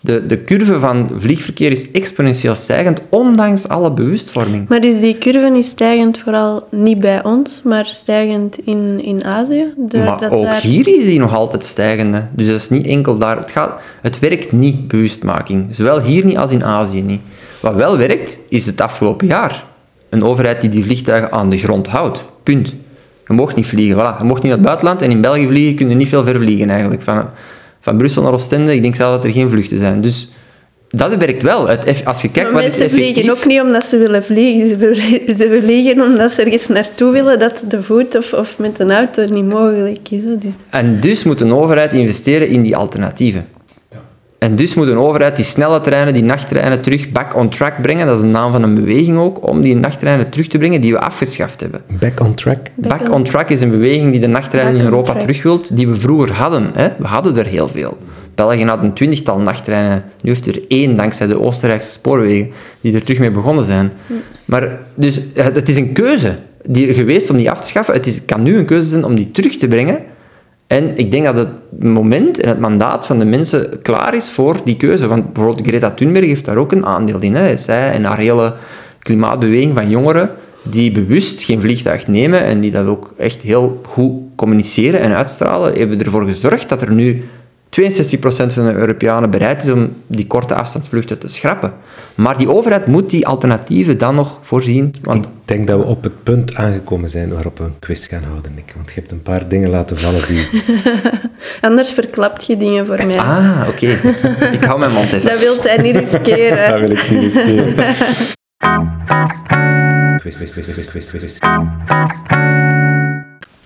De, de curve van vliegverkeer is exponentieel stijgend, ondanks alle bewustvorming. Maar is die curve niet stijgend vooral niet bij ons, maar stijgend in, in Azië? Maar dat ook daar- hier is die nog altijd stijgende. Dus dat is niet enkel daar. Het, gaat, het werkt niet, bewustmaking. Zowel hier niet als in Azië niet. Wat wel werkt, is het afgelopen jaar. Een overheid die die vliegtuigen aan de grond houdt. Punt. Je mocht niet vliegen. Voilà. Je mocht niet naar het buitenland. En in België vliegen kun je niet veel ver vliegen eigenlijk. Van, van Brussel naar Oostende, ik denk zelf dat er geen vluchten zijn. Dus dat werkt wel. Het, als je kijkt Maar wat is mensen vliegen ook niet omdat ze willen vliegen. Ze, vlie- ze vliegen omdat ze ergens naartoe willen dat de voet of, of met een auto niet mogelijk is. Dus, En dus moet een overheid investeren in die alternatieven. En dus moet een overheid die snelle treinen, die nachttreinen terug back on track brengen. Dat is de naam van een beweging ook, om die nachttreinen terug te brengen die we afgeschaft hebben. Back on track. Back Back on- track is een beweging die de nachttreinen Back in Europa terug wilt, die we vroeger hadden. Hè. We hadden er heel veel. België had een twintigtal nachttreinen. Nu heeft er één, dankzij de Oostenrijkse spoorwegen, die er terug mee begonnen zijn. Maar dus, het het is een keuze die, geweest om die af te schaffen. Het is, kan nu een keuze zijn om die terug te brengen. En ik denk dat het moment en het mandaat van de mensen klaar is voor die keuze. Want bijvoorbeeld Greta Thunberg heeft daar ook een aandeel in. Hè. Zij en haar hele klimaatbeweging van jongeren die bewust geen vliegtuig nemen en die dat ook echt heel goed communiceren en uitstralen, hebben ervoor gezorgd dat er nu 62% van de Europeanen bereid is om die korte afstandsvluchten te schrappen. Maar die overheid moet die alternatieven dan nog voorzien. Want Ik denk dat we op het punt aangekomen zijn waarop we een quiz gaan houden, Nick. Want je hebt een paar dingen laten vallen die... anders verklapt je dingen voor mij. Ah, oké. Ik hou mijn mond even. Dat wil hij niet riskeren. Dat wil ik niet riskeren. Quiz, quiz, quiz, quiz, quiz, quiz.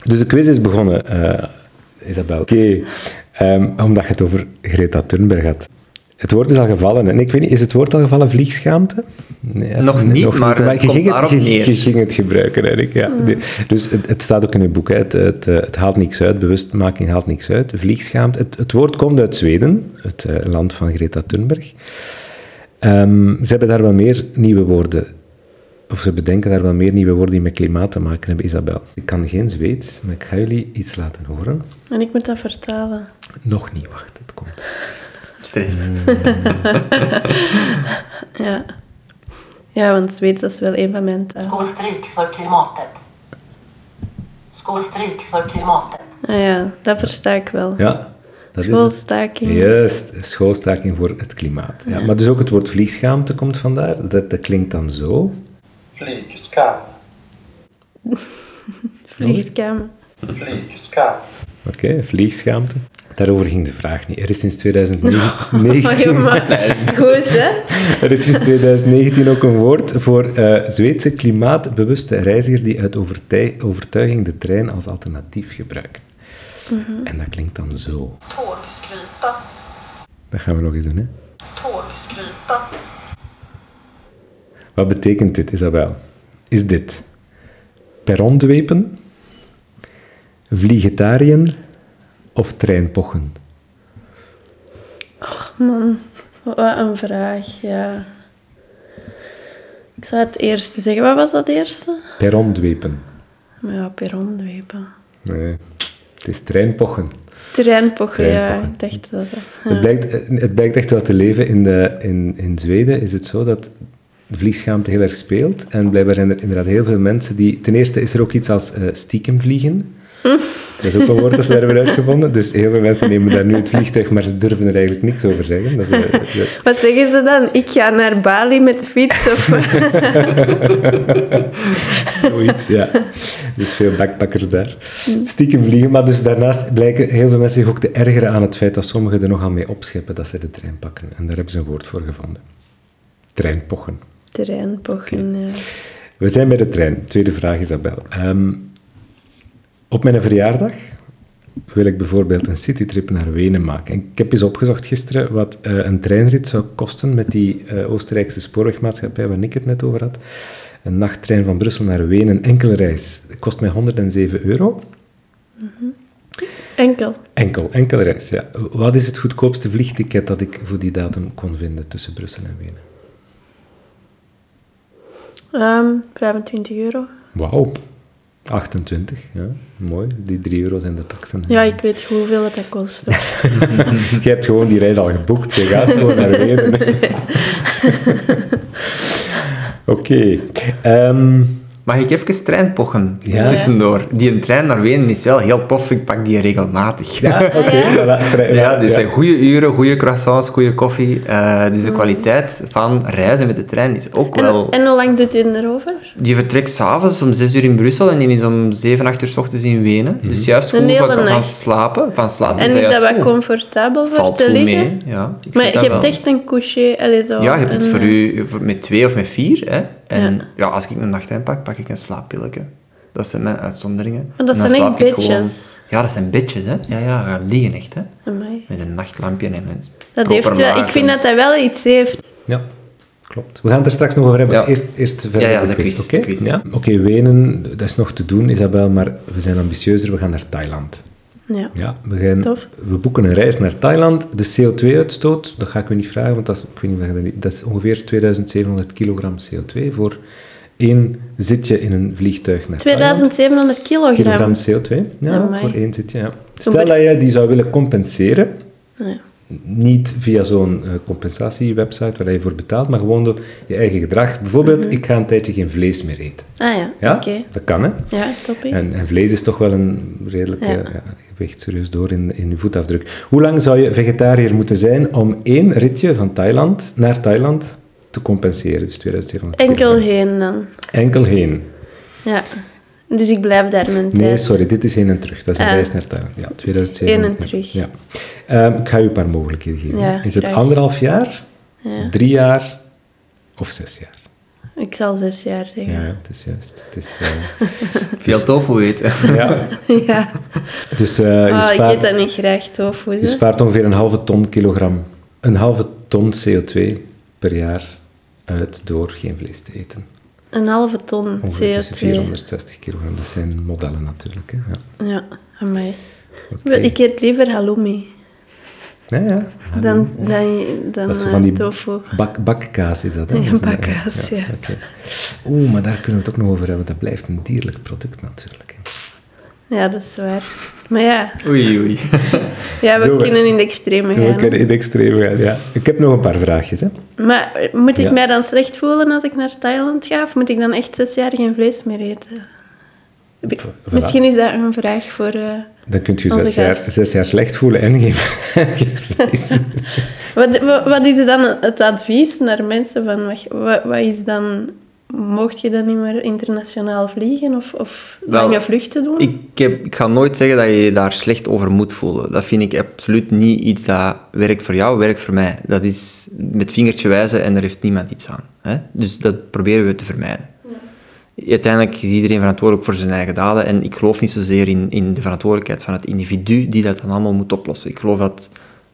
Dus de quiz is begonnen, eh, Isabel. Oké, ehm, omdat je het over Greta Thunberg had. Het woord is al gevallen. En ik weet niet, is het woord al gevallen vliegschaamte? Nee, Nog niet, maar het je komt ging daarop je, ging het gebruiken, eigenlijk. Ja. Dus het, het staat ook in het boek. Hè. Het, het, eh, het haalt niks uit. Bewustmaking haalt niks uit. Vliegschaamte. Het, het woord komt uit Zweden, het eh, land van Greta Thunberg. Ehm, ze hebben daar wel meer nieuwe woorden. Of ze bedenken daar wel meer nieuwe woorden die met klimaat te maken hebben, Isabel. Ik kan geen Zweeds, maar ik ga jullie iets laten horen. En ik moet dat vertalen. Nog niet, wacht, het komt. Stress. Ja. Ja, want Zweeds is wel een van mijn talen. Skålstryk för klimatet. Skålstryk för klimatet. Ah ja, dat versta ik wel. Ja, dat. Schoolstaking. Juist, schoolstaking voor het klimaat. Ja, maar dus ook het woord vliegschaamte komt vandaar. Dat, dat klinkt dan zo. Flygskam. Vliegskamer. Flygskam. Oké, vliegschaamte. Daarover ging de vraag niet. Er is sinds Oh, 2019, ja, maar goed, hè? er is sinds 2019 ook een woord voor eh, Zweedse klimaatbewuste reizigers die uit overtuiging de trein als alternatief gebruiken. En dat klinkt dan zo. Tågskryta. Dat gaan we nog eens doen, hè. Tågskryta. Wat betekent dit, Isabel? Is dit perrondwepen, vliegitariën of treinpochen? Man, wat een vraag, ja. Ik zou het eerste zeggen. Wat was dat eerste? Perrondwepen. Maar ja, perrondwepen. Nee, het is treinpochen. Treinpochen, ja. Ik dacht dat dat... Het, blijkt, het blijkt echt wel te leven. In, de, in, in Zweden is het zo dat vliegschaamte heel erg speelt. En blijkbaar zijn er inderdaad heel veel mensen die... Ten eerste is er ook iets als eh stiekem vliegen. Dat is ook een woord dat ze daar hebben uitgevonden. Dus heel veel mensen nemen daar nu het vliegtuig, maar ze durven er eigenlijk niks over zeggen. Dat is, eh, dat- Wat zeggen ze dan? Ik ga naar Bali met de fiets? Of... Zoiets, ja. Dus veel backpackers daar. Stiekem vliegen, maar dus daarnaast blijken heel veel mensen zich ook te ergeren aan het feit dat sommigen er nogal mee opscheppen dat ze de trein pakken. En daar hebben ze een woord voor gevonden. Treinpochen. Treinpochen, ja. We zijn bij de trein. Tweede vraag, Isabel. Ehm, op mijn verjaardag wil ik bijvoorbeeld een citytrip naar Wenen maken. En ik heb eens opgezocht gisteren wat eh, een treinrit zou kosten met die eh, Oostenrijkse spoorwegmaatschappij waar ik het net over had. Een nachttrein van Brussel naar Wenen, enkele reis, kost mij 107 euro. Enkel. Enkel, enkele reis, ja. Wat is het goedkoopste vliegticket dat ik voor die datum kon vinden tussen Brussel en Wenen? Ehm 25 euro. Wauw, 28, ja. Mooi. Die 3 euro zijn de taxen. Ja, ik weet hoeveel het dat kost. Je hebt gewoon die reis al geboekt. Je gaat gewoon naar Wenen. Oké. Ehm, Mag ik even treinpochen Ja. tussendoor? Die een trein naar Wenen is wel heel tof. Ik pak die regelmatig. ja, oké. Ja, dit zijn goede uren, goede croissants, goede koffie. Eh, dus de kwaliteit van reizen met de trein is ook En, wel... en hoe lang doet u erover? Die vertrekt s'avonds om 6 uur in Brussel en die is om 7, 8 uur s ochtends in Wenen. Dus juist Een goed hele van, van slapen. Van slapen En is dat wat goed. comfortabel voor Valt te goed liggen? mee, ja. Ik Maar je hebt wel. echt een coucher, allee, zo. Ja, je hebt het voor eh, u voor- met twee of met vier. Hè. En Ja. ja. als ik een nachttrein pak, pak ik een slaappilletje. Dat zijn mijn uitzonderingen. Maar dat zijn echt slaap ik gewoon-. Ja, dat zijn bedjes, hè. Ja, ja, gaan liggen echt, hè. Amai. Met een nachtlampje en een Dat heeft wel, ik vind dat dat wel iets heeft. Ja, klopt. We gaan het er straks nog over hebben. Ja. Eerst, eerst verder Ja, ja, de quiz. Oké, ja? Oké, Wenen, dat is nog te doen, Isabel, maar we zijn ambitieuzer. We gaan naar Thailand. Ja. Ja, we, gaan, Tof. we boeken een reis naar Thailand. De CO2-uitstoot, dat ga ik u niet vragen, want dat is, ik weet niet dat, is ongeveer 2700 kilogram CO2 voor één zitje in een vliegtuig naar Thailand. 2700 kilogram. kilogram CO2. Ja, Amai. voor één zitje. Ja. Stel dat je die zou willen compenseren, Ja. niet via zo'n eh, compensatiewebsite waar je voor betaalt, maar gewoon door je eigen gedrag. Bijvoorbeeld, ik ga een tijdje geen vlees meer eten. Ah ja, Ja, oké. dat kan, hè. Ja, toppie. En, en vlees is toch wel een redelijke... Ja. Weegt serieus door in, in je voetafdruk. Hoe lang zou je vegetariër moeten zijn om één ritje van Thailand naar Thailand te compenseren? Dus 2700 Enkel heen dan. Enkel heen. Ja. Dus ik blijf daar een tijd. Nee, sorry, dit is heen en terug. Dat is een Ah. reis naar Thailand. Ja, 2007. Heen en terug. Ja. Ehm, ik ga u een paar mogelijkheden geven. Ja, is het graag. anderhalf jaar, Ja. drie jaar of zes jaar? Ik zal zes jaar zeggen. Ja, Ja. ja, het is juist. Het is, eh, Veel tofu eten. ja. Dus eh, je, Oh, ik eet dat niet graag, tofu. je spaart ongeveer een halve ton kilogram, een halve ton CO2 per jaar uit door geen vlees te eten. Een halve ton Ongeveer tussen CO2. 460 kilogram. Dat zijn modellen natuurlijk. Hè. Ja. Ja, amai. Oké. Ik eet liever halloumi Ja, ja. dan, dan, dan Dat is zo eh, van die tofu. bak, bakkaas is dat, hè? Ja, een- bakkaas, ja. Oeh, maar daar kunnen we het ook nog over hebben, want dat blijft een dierlijk product natuurlijk. hè. Ja, dat is waar. Maar ja, Oei, oei. ja we Zo, kunnen in de extreme We gaan. kunnen in de extreme gaan, ja. Ik heb nog een paar vraagjes, hè. Maar eh, moet ik Ja. mij dan slecht voelen als ik naar Thailand ga? Of moet ik dan echt zes jaar geen vlees meer eten? Heb ik- Voilà. Misschien is dat een vraag voor... eh, Dan kunt je zes jaar, zes jaar slecht voelen en geen, geen vlees meer. Wat, wat, wat is dan het advies naar mensen van... Wat, wat, wat is dan... Mocht je dan niet meer internationaal vliegen of, of Wel, lange vluchten doen? Ik, heb, ik ga nooit zeggen dat je je daar slecht over moet voelen. Dat vind ik absoluut niet iets dat werkt voor jou, werkt voor mij. Dat is met vingertje wijzen en daar heeft niemand iets aan. Hè? Dus dat proberen we te vermijden. Uiteindelijk is iedereen verantwoordelijk voor zijn eigen daden en ik geloof niet zozeer in, in de verantwoordelijkheid van het individu die dat dan allemaal moet oplossen. Ik geloof dat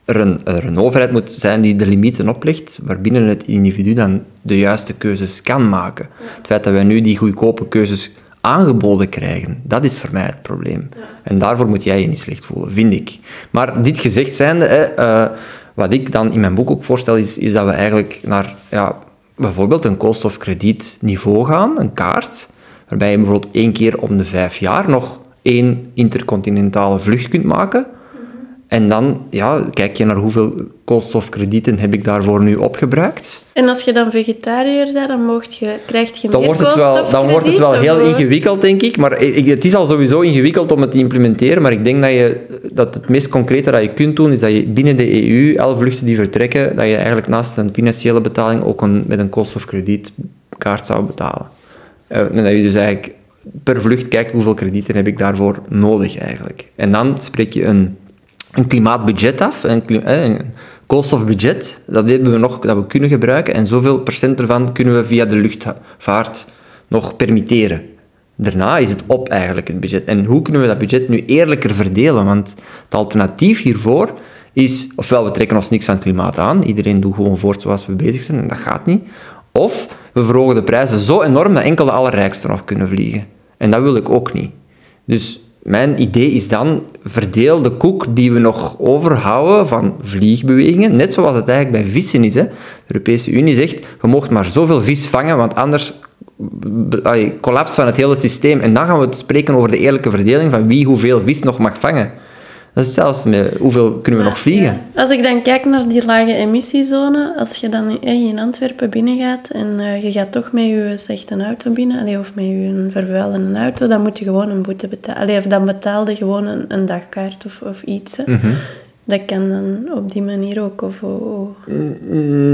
er een, er een overheid moet zijn die de limieten oplegt, waarbinnen het individu dan de juiste keuzes kan maken. Het feit dat wij nu die goedkope keuzes aangeboden krijgen, dat is voor mij het probleem. En daarvoor moet jij je niet slecht voelen, vind ik. Maar dit gezegd zijnde, hè, eh, wat ik dan in mijn boek ook voorstel, is, is dat we eigenlijk naar ja, bijvoorbeeld een koolstofkredietniveau gaan, een kaart, waarbij je bijvoorbeeld één keer om de vijf jaar nog één intercontinentale vlucht kunt maken. En dan ja, kijk je naar hoeveel koolstofkredieten heb ik daarvoor nu opgebruikt. En als je dan vegetariër bent, dan mocht je, krijg je Dan meer wordt, het wel, dan wordt het wel heel ingewikkeld, denk ik. Maar ik, het is al sowieso ingewikkeld om het te implementeren. Maar ik denk dat, je, dat het meest concrete dat je kunt doen, is dat je binnen de EU, alle vluchten die vertrekken, dat je eigenlijk naast een financiële betaling ook een, met een koolstofkredietkaart zou betalen. Eh, en dat je dus eigenlijk per vlucht kijkt hoeveel kredieten heb ik daarvoor nodig eigenlijk. En dan spreek je een, een klimaatbudget af, een, een koolstofbudget, dat hebben we nog, dat we kunnen gebruiken. En zoveel procent ervan kunnen we via de luchtvaart nog permitteren. Daarna is het op eigenlijk, het budget. En hoe kunnen we dat budget nu eerlijker verdelen? Want het alternatief hiervoor is, ofwel we trekken ons niks van klimaat aan, iedereen doet gewoon voort zoals we bezig zijn, en dat gaat niet. Of we verhogen de prijzen zo enorm dat enkel de allerrijksten nog kunnen vliegen. En dat wil ik ook niet. Dus mijn idee is dan, verdeel de koek die we nog overhouden van vliegbewegingen, net zoals het eigenlijk bij vissen is. Hè. De Europese Unie zegt, je mag maar zoveel vis vangen, want anders allee, collapse van het hele systeem. En dan gaan we het spreken over de eerlijke verdeling van wie hoeveel vis nog mag vangen. Dat is zelfs met hoeveel kunnen we nog vliegen. Ja. Als ik dan kijk naar die lage emissiezone, als je dan in, in Antwerpen binnengaat en eh, je gaat toch met je een auto binnen, allee, of met je vervuilende auto, dan moet je gewoon een boete betalen. Allee, of dan betaalde gewoon een, een dagkaart of, of iets. hè. Mhm. Dat kan dan op die manier ook. Of, of-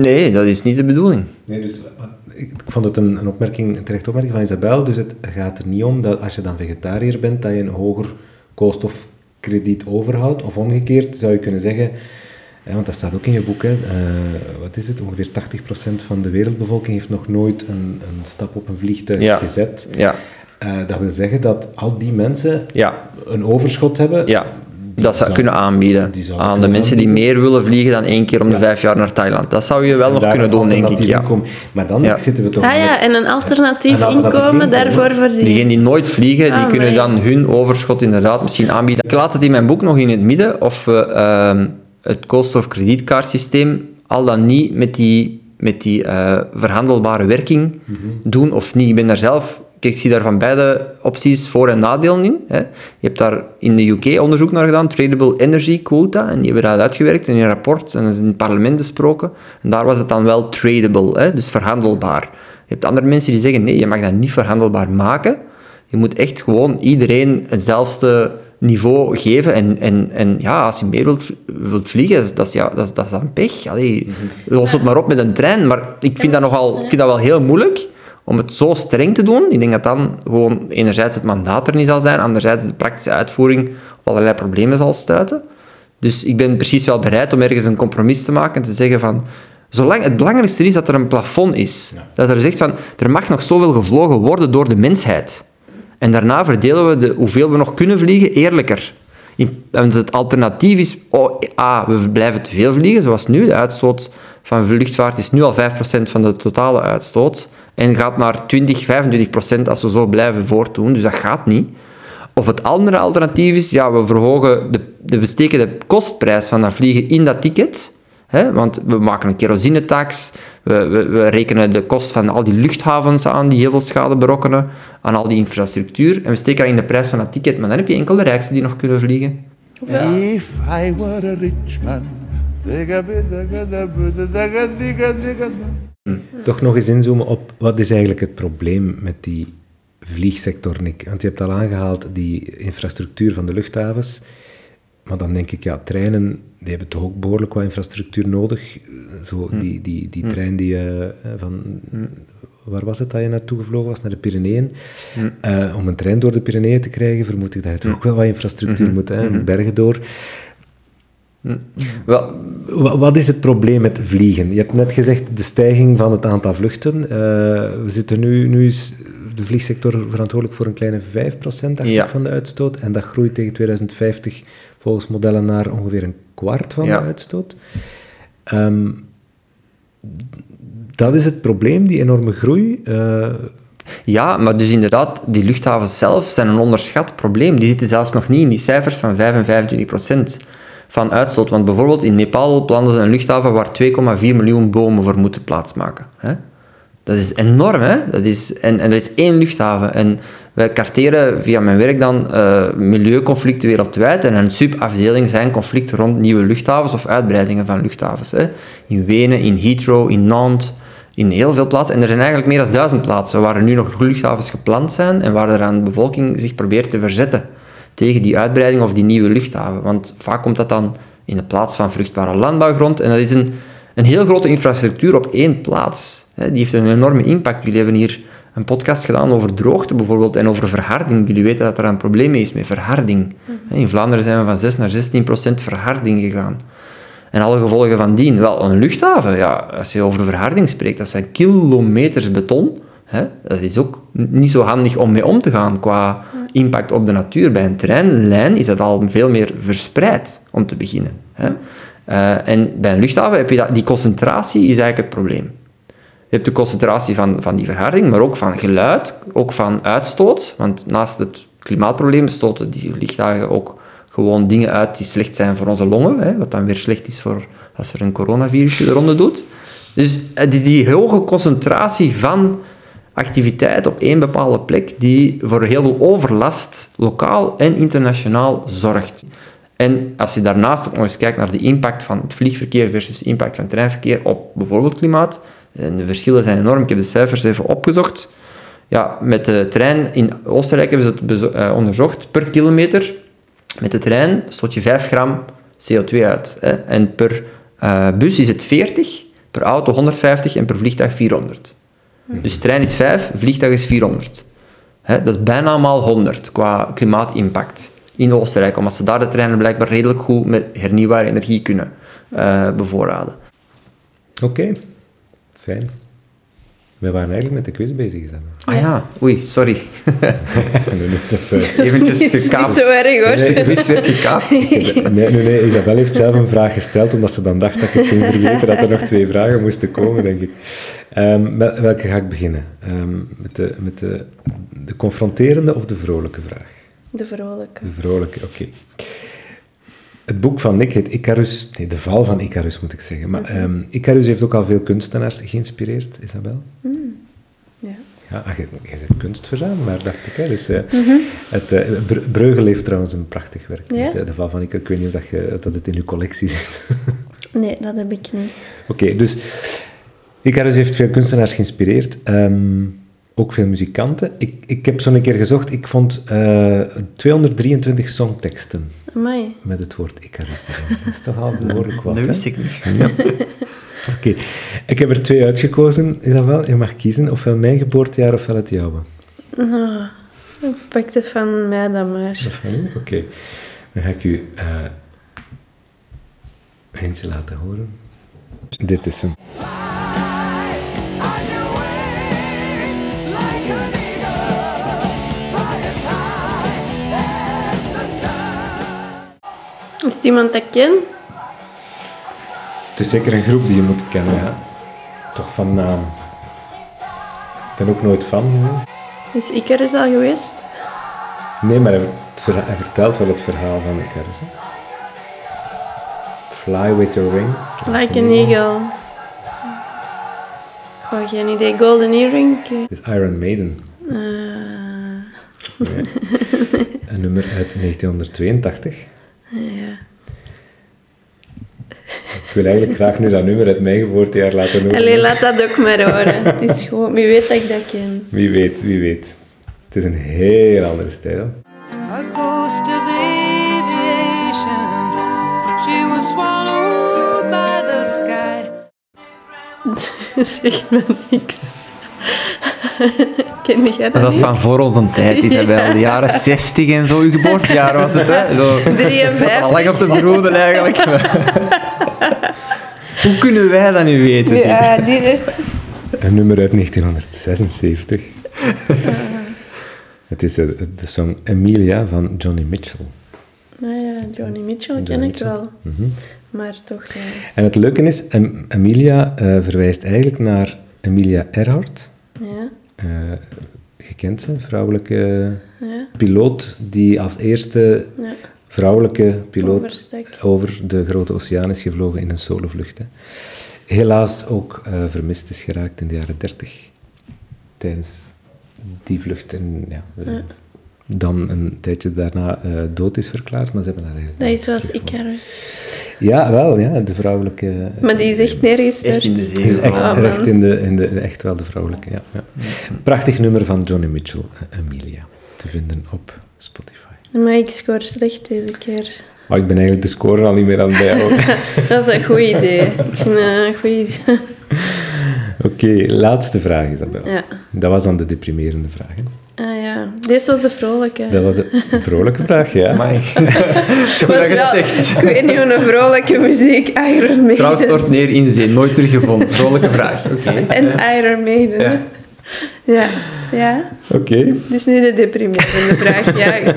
Nee, dat is niet de bedoeling. Nee, dus, ik vond het een, een opmerking, een terechte opmerking van Isabel. Dus het gaat er niet om dat als je dan vegetariër bent, dat je een hoger koolstofkrediet overhoudt. Of omgekeerd zou je kunnen zeggen, hè, want dat staat ook in je boek, hè, eh, wat is het? Ongeveer 80% van de wereldbevolking heeft nog nooit een, een stap op een vliegtuig Ja. gezet. Ja, Eh, dat wil zeggen dat al die mensen ja, een overschot hebben. Dat zou kunnen aanbieden die aan de mensen die meer willen vliegen dan één keer om de Ja. vijf jaar naar Thailand. Dat zou je wel En nog kunnen doen, denk ik. Ja. inkomen. Maar dan Ja. zitten we toch Ah ja, met- en een alternatief Een alternatief inkomen daarvoor voorzien. Diegenen die nooit vliegen, die Ah, kunnen nee. dan hun overschot inderdaad misschien aanbieden. Ik laat het in mijn boek nog in het midden of we ehm, het koolstofkredietkaartsysteem al dan niet met die, met die eh, verhandelbare werking doen of niet. Ik ben daar zelf... Ik zie daar van beide opties voor- en nadelen in. Hè. Je hebt daar in de UK onderzoek naar gedaan, Tradable Energy Quota, en die hebben dat uitgewerkt in een rapport, en dat is in het parlement besproken. En daar was het dan wel tradable, hè, dus verhandelbaar. Je hebt andere mensen die zeggen, nee, je mag dat niet verhandelbaar maken. Je moet echt gewoon iedereen hetzelfde niveau geven. En, en, en ja, als je meer wilt, wilt vliegen, dat is, dat is, ja, dat is, dat is dan pech. Allee, los het maar op met een trein. Maar ik vind dat, nogal, ik vind dat wel heel moeilijk om het zo streng te doen. Ik denk dat dan gewoon enerzijds het mandaat er niet zal zijn, anderzijds de praktische uitvoering op allerlei problemen zal stuiten. Dus ik ben precies wel bereid om ergens een compromis te maken en te zeggen van... Zolang, het belangrijkste is dat er een plafond is. Dat er zegt van, er mag nog zoveel gevlogen worden door de mensheid. En daarna verdelen we de, hoeveel we nog kunnen vliegen eerlijker. In, want het alternatief is, oh, A, we blijven te veel vliegen, zoals nu. De uitstoot van luchtvaart is nu al 5% van de totale uitstoot. En gaat naar 20, 25% als we zo blijven voortdoen. Dus dat gaat niet. Of het andere alternatief is, ja, we verhogen de, de, we steken de kostprijs van dat vliegen in dat ticket. Hè, want we maken een kerosinetax, we, we, we rekenen de kost van al die luchthavens aan die heel veel schade berokkenen, aan al die infrastructuur, en we steken dat in de prijs van dat ticket. Maar dan heb je enkel de rijksten die nog kunnen vliegen. If I were a rich man. Digga-bidda-gadda-budda-dagga-digga-digga-da. Toch nog eens inzoomen op wat is eigenlijk het probleem met die vliegsector, Nick? Want je hebt al aangehaald die infrastructuur van de luchthavens. Maar dan denk ik, ja, treinen, die hebben toch ook behoorlijk wat infrastructuur nodig. Zo, die, die, die trein die eh, van... Waar was het dat je naartoe gevlogen was? Naar de Pyreneeën. Eh, om een trein door de Pyreneeën te krijgen, vermoed ik dat je toch ook wel wat infrastructuur moet, hè? bergen door. Wel, Wa- Wat is het probleem met vliegen? Je hebt net gezegd de stijging van het aantal vluchten. Eh, we zitten nu, nu is de vliegsector verantwoordelijk voor een kleine 5% dacht Ja. ik, van de uitstoot. En dat groeit tegen 2050 volgens modellen naar ongeveer een kwart van Ja. de uitstoot. Ehm, dat is het probleem, die enorme groei. Eh, Ja, maar dus inderdaad, die luchthavens zelf zijn een onderschat probleem. Die zitten zelfs nog niet in die cijfers van 5 en 25 procent van uitstoot. Want bijvoorbeeld in Nepal plannen ze een luchthaven waar 2,4 miljoen bomen voor moeten plaatsmaken. Hè? Dat is enorm, hè? Dat is, en, en dat is één luchthaven. En wij karteren via mijn werk dan eh, milieuconflicten wereldwijd. En een subafdeling zijn conflicten rond nieuwe luchthavens of uitbreidingen van luchthavens. Hè? In Wenen, in Heathrow, in Nantes, in heel veel plaatsen. En er zijn eigenlijk meer dan duizend plaatsen waar er nu nog luchthavens gepland zijn en waar er aan de bevolking zich probeert te verzetten tegen die uitbreiding of die nieuwe luchthaven. Want vaak komt dat dan in de plaats van vruchtbare landbouwgrond. En dat is een, een heel grote infrastructuur op één plaats. Hè, Die heeft een enorme impact. Jullie hebben hier een podcast gedaan over droogte bijvoorbeeld en over verharding. Jullie weten dat er een probleem mee is met verharding. Hè, In Vlaanderen zijn we van 6 naar 16 procent verharding gegaan. En alle gevolgen van dien. Wel, een luchthaven, ja, als je over verharding spreekt, dat zijn kilometers beton. Hè? Dat is ook niet zo handig om mee om te gaan qua impact op de natuur. Bij een treinlijn is dat al veel meer verspreid, om te beginnen. Hè? Eh, en bij een luchthaven heb je dat, die concentratie is eigenlijk het probleem. Je hebt de concentratie van, van die verharding, maar ook van geluid, ook van uitstoot. Want naast het klimaatprobleem stoten die luchthaven ook gewoon dingen uit die slecht zijn voor onze longen. Hè, wat dan weer slecht is voor als er een coronavirusje de ronde doet. Dus het is die hoge concentratie van activiteit op één bepaalde plek die voor heel veel overlast, lokaal en internationaal, zorgt. En als je daarnaast ook nog eens kijkt naar de impact van het vliegverkeer versus de impact van het treinverkeer op bijvoorbeeld klimaat, en de verschillen zijn enorm, ik heb de cijfers even opgezocht. Ja, met de trein in Oostenrijk hebben ze het eh, onderzocht. Per kilometer met de trein stoot je 5 gram CO2 uit. Hè? En per eh, bus is het 40, per auto 150 en per vliegtuig 400. Dus trein is 5, vliegtuig is 400. Hè? Dat is bijna maal 100 qua klimaatimpact in Oostenrijk, omdat ze daar de treinen blijkbaar redelijk goed met hernieuwbare energie kunnen eh, bevoorraden. Oké, fijn. We waren eigenlijk met de quiz bezig. Isabel. Ah ja, oei, sorry. Eh, Eventjes is niet gekaapt. zo erg hoor. Nee, De vis werd gekaapt. nee, nee, nee, Isabel heeft zelf een vraag gesteld, omdat ze dan dacht dat ik het ging vergeten, dat er nog twee vragen moesten komen, denk ik. Ehm, met welke ga ik beginnen? Ehm, met de, met de, de confronterende of de vrolijke vraag? De vrolijke. De vrolijke, oké. Het boek van Nick heet Icarus... Nee, de val van Icarus, moet ik zeggen. Maar ehm, Icarus heeft ook al veel kunstenaars geïnspireerd, Isabel. Ja. Ja, ah, je, jij bent kunstverzamelaar, dacht ik. Hè? Dus, eh, het, eh, Bre- Breugel heeft trouwens een prachtig werk. Ja? met, de val van Icarus. Ik weet niet of dat, je, dat het in uw collectie zit. Nee, dat heb ik niet. Oké, dus Icarus heeft veel kunstenaars geïnspireerd. ehm, ook veel muzikanten. Ik, ik heb zo'n keer gezocht. Ik vond eh, 223 songteksten Amai. met het woord Icarus. Dat is toch al behoorlijk wat, Dat wist ik niet. Oké, ik heb er twee uitgekozen, Isabel. Je mag kiezen, ofwel mijn geboortejaar ofwel het jouwe. Oh, ik pak het van mij dan maar. Dat is? Oké. Dan ga ik u eh, eentje laten horen. Dit is hem. Is het iemand dat ik ken? Het is zeker een groep die je moet kennen, ja. Toch van naam. Ik ben ook nooit fan geweest. Is Icarus al geweest? Nee, maar hij, het verha- hij vertelt wel het verhaal van Icarus. Hè? Fly with your wings. Like an eagle. Goh, geen idee. Golden earring? Eh, Het is Iron Maiden. Ja. Een nummer uit 1982. Ja. Ik wil eigenlijk graag nu dat nummer uit mijn geboortejaar laten horen. Allee, laat dat ook maar horen. Het is gewoon, wie weet dat ik dat ken. Wie weet, wie weet. Het is een heel andere stijl. a ghost of aviation. She was swallowed by the sky. Zegt me niks. Ken jij dat Dat is van voor onze tijd, Isabel. De jaren 60 en zo. Uw geboortejaar was het, hè? Zo. 53. Al lang op de broeden eigenlijk. Hoe kunnen wij dat nu weten? Ja, die werd... Een nummer uit 1976. Het is de, de song Emilia van Johnny Mitchell. Nou ja, Johnny Mitchell ken Johnny ik wel. Mhm. Maar toch, ja. En het leuke is, Em- Emilia eh, verwijst eigenlijk naar Emilia Earhart. Ja, Eh, je kent ze, vrouwelijke ja, piloot die als eerste ja. vrouwelijke piloot Overstek. over de grote oceaan is gevlogen in een solovlucht. Hè. Helaas ook eh, vermist is geraakt in de jaren 30 tijdens die vlucht. En, ja, Dan een tijdje daarna eh, dood is verklaard, maar ze hebben haar eigenlijk Dat is zoals. Icarus. Ja, wel, ja, de vrouwelijke... eh, Maar die is echt neergestort. Echt in de Het zee. is echt, echt, in de, in de, echt wel de vrouwelijke, ja, ja. Prachtig nummer van Johnny Mitchell, eh, Amelia, te vinden op Spotify. Maar ik scoor slecht deze keer. Maar ik ben eigenlijk de score al niet meer aan het bijhouden. Dat is een goed idee. Een goed idee. Oké, laatste vraag, Isabel. Ja. Dat was dan de deprimerende vraag. Hè? Ah ja, deze was de vrolijke. Dat was de een vrolijke vraag, ja. Amai. Zo dat je wel- het zegt. Ik weet niet hoe een vrolijke muziek Iron Maiden. Vrouw stort neer in zee. Nooit teruggevonden. Vrolijke vraag. Oké. En Iron Maiden. Ja. Ja. ja. Oké, Dus nu de deprimerende vraag. Ja.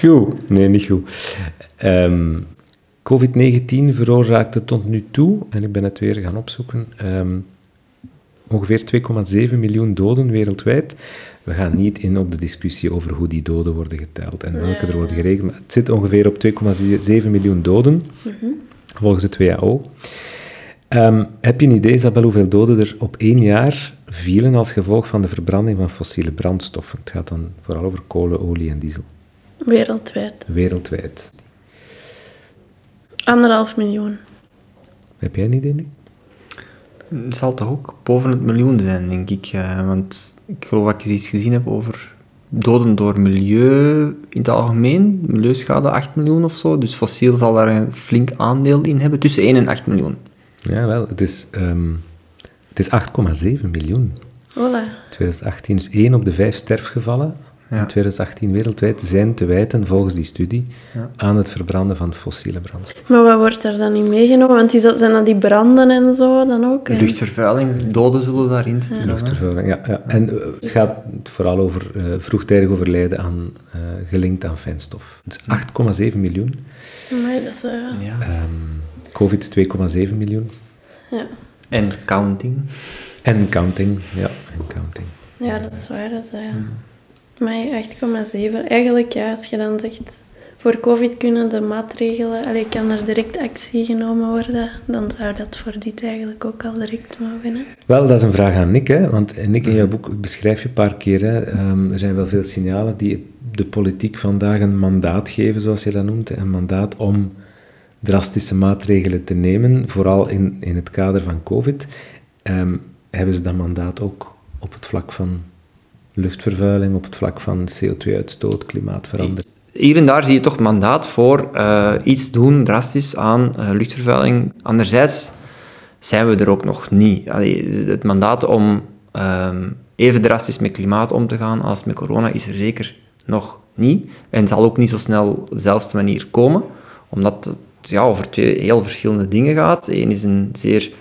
goed. Nee, niet goed. Ehm, COVID-19 veroorzaakte tot nu toe, en ik ben het weer gaan opzoeken, ehm, ongeveer 2,7 miljoen doden wereldwijd. We gaan niet in op de discussie over hoe die doden worden geteld en welke er worden geregeld. Maar het zit ongeveer op 2,7 miljoen doden, volgens het WHO. Ehm, heb je een idee, Isabel, hoeveel doden er op één jaar vielen als gevolg van de verbranding van fossiele brandstoffen? Het gaat dan vooral over kolen, olie en diesel. Wereldwijd. Wereldwijd. Anderhalf miljoen. Heb jij een idee? Nick? Het zal toch ook boven het miljoen zijn, denk ik. eh, want ik geloof dat ik eens iets gezien heb over doden door milieu in het algemeen. Milieuschade 8 miljoen of zo. Dus fossiel zal daar een flink aandeel in hebben. Tussen 1 en 8 miljoen. Ja, wel. Het is, ehm, het is 8,7 miljoen. Voilà. 2018 is 1 op de 5 sterfgevallen Ja. in 2018 wereldwijd zijn te wijten, volgens die studie, Ja. aan het verbranden van fossiele brandstof. Maar wat wordt er dan niet meegenomen? Want die zijn dat die branden en zo dan ook? hè? Luchtvervuiling, doden zullen daarin zitten. hè? Luchtvervuiling, ja. ja. En eh, het gaat vooral over eh, vroegtijdig overlijden aan, eh, gelinkt aan fijnstof. Dus 8,7 miljoen. Nee, dat is... Ja. Ehm, Covid 2,7 miljoen. ja. En counting. En counting, ja, en counting. ja, dat is waar. Dat is, eh, Maar 8,7. Eigenlijk, ja, als je dan zegt... Voor COVID kunnen de maatregelen... Allee, kan er direct actie genomen worden, dan zou dat voor dit eigenlijk ook al direct mogen. Hè? Wel, dat is een vraag aan Nick, hè? want Nick, in jouw boek beschrijf je een paar keer, hè, ehm, er zijn wel veel signalen die de politiek vandaag een mandaat geven, zoals je dat noemt, een mandaat om drastische maatregelen te nemen, vooral in, in het kader van COVID. Ehm, hebben ze dat mandaat ook op het vlak van luchtvervuiling, op het vlak van CO2-uitstoot, klimaatverandering? Hier en daar zie je toch mandaat voor eh, iets doen drastisch aan eh, luchtvervuiling. Anderzijds zijn we er ook nog niet. Het mandaat om ehm, even drastisch met klimaat om te gaan als met corona is er zeker nog niet. En zal ook niet zo snel op dezelfde manier komen, omdat het ja, over twee heel verschillende dingen gaat. Eén is een zeer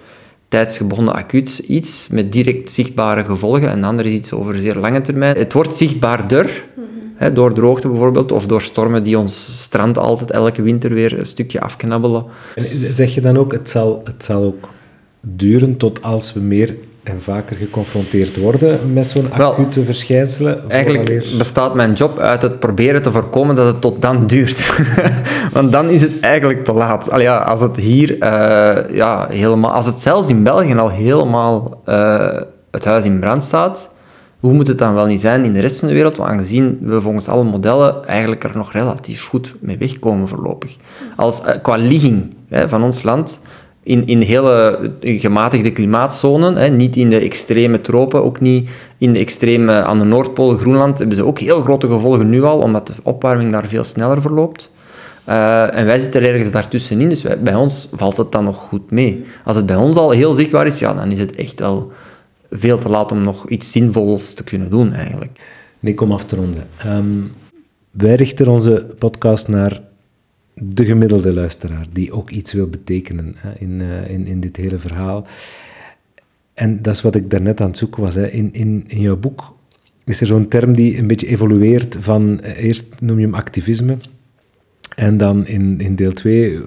tijdsgebonden acuut iets met direct zichtbare gevolgen en de andere is iets over zeer lange termijn. Het wordt zichtbaarder, hè, door droogte bijvoorbeeld, of door stormen die ons strand altijd elke winter weer een stukje afknabbelen. En zeg je dan ook, het zal, het zal ook duren tot als we meer en vaker geconfronteerd worden met zo'n Wel, acute verschijnselen? Eigenlijk vooraleer- bestaat mijn job uit het proberen te voorkomen dat het tot dan duurt. Want dan is het eigenlijk te laat. Allee, ja, als het hier eh, ja, helemaal... Als het zelfs in België al helemaal eh, het huis in brand staat, hoe moet het dan wel niet zijn in de rest van de wereld? Want aangezien we volgens alle modellen eigenlijk er nog relatief goed mee wegkomen voorlopig. Als, eh, qua ligging hè, van ons land in, in hele gematigde klimaatzonen, hè, niet in de extreme tropen, ook niet in de extreme aan de Noordpool, Groenland, hebben ze ook heel grote gevolgen nu al, omdat de opwarming daar veel sneller verloopt. Eh, en wij zitten er ergens daartussenin, dus bij ons valt het dan nog goed mee. Als het bij ons al heel zichtbaar is, ja, dan is het echt wel veel te laat om nog iets zinvols te kunnen doen, eigenlijk. Nick, om af te ronden. Ehm, wij richten onze podcast naar de gemiddelde luisteraar, die ook iets wil betekenen hè, in, eh, in, in dit hele verhaal. En dat is wat ik daarnet aan het zoeken was. Hè. In, in, in jouw boek is er zo'n term die een beetje evolueert van, eh, eerst noem je hem activisme, en dan in, in deel 2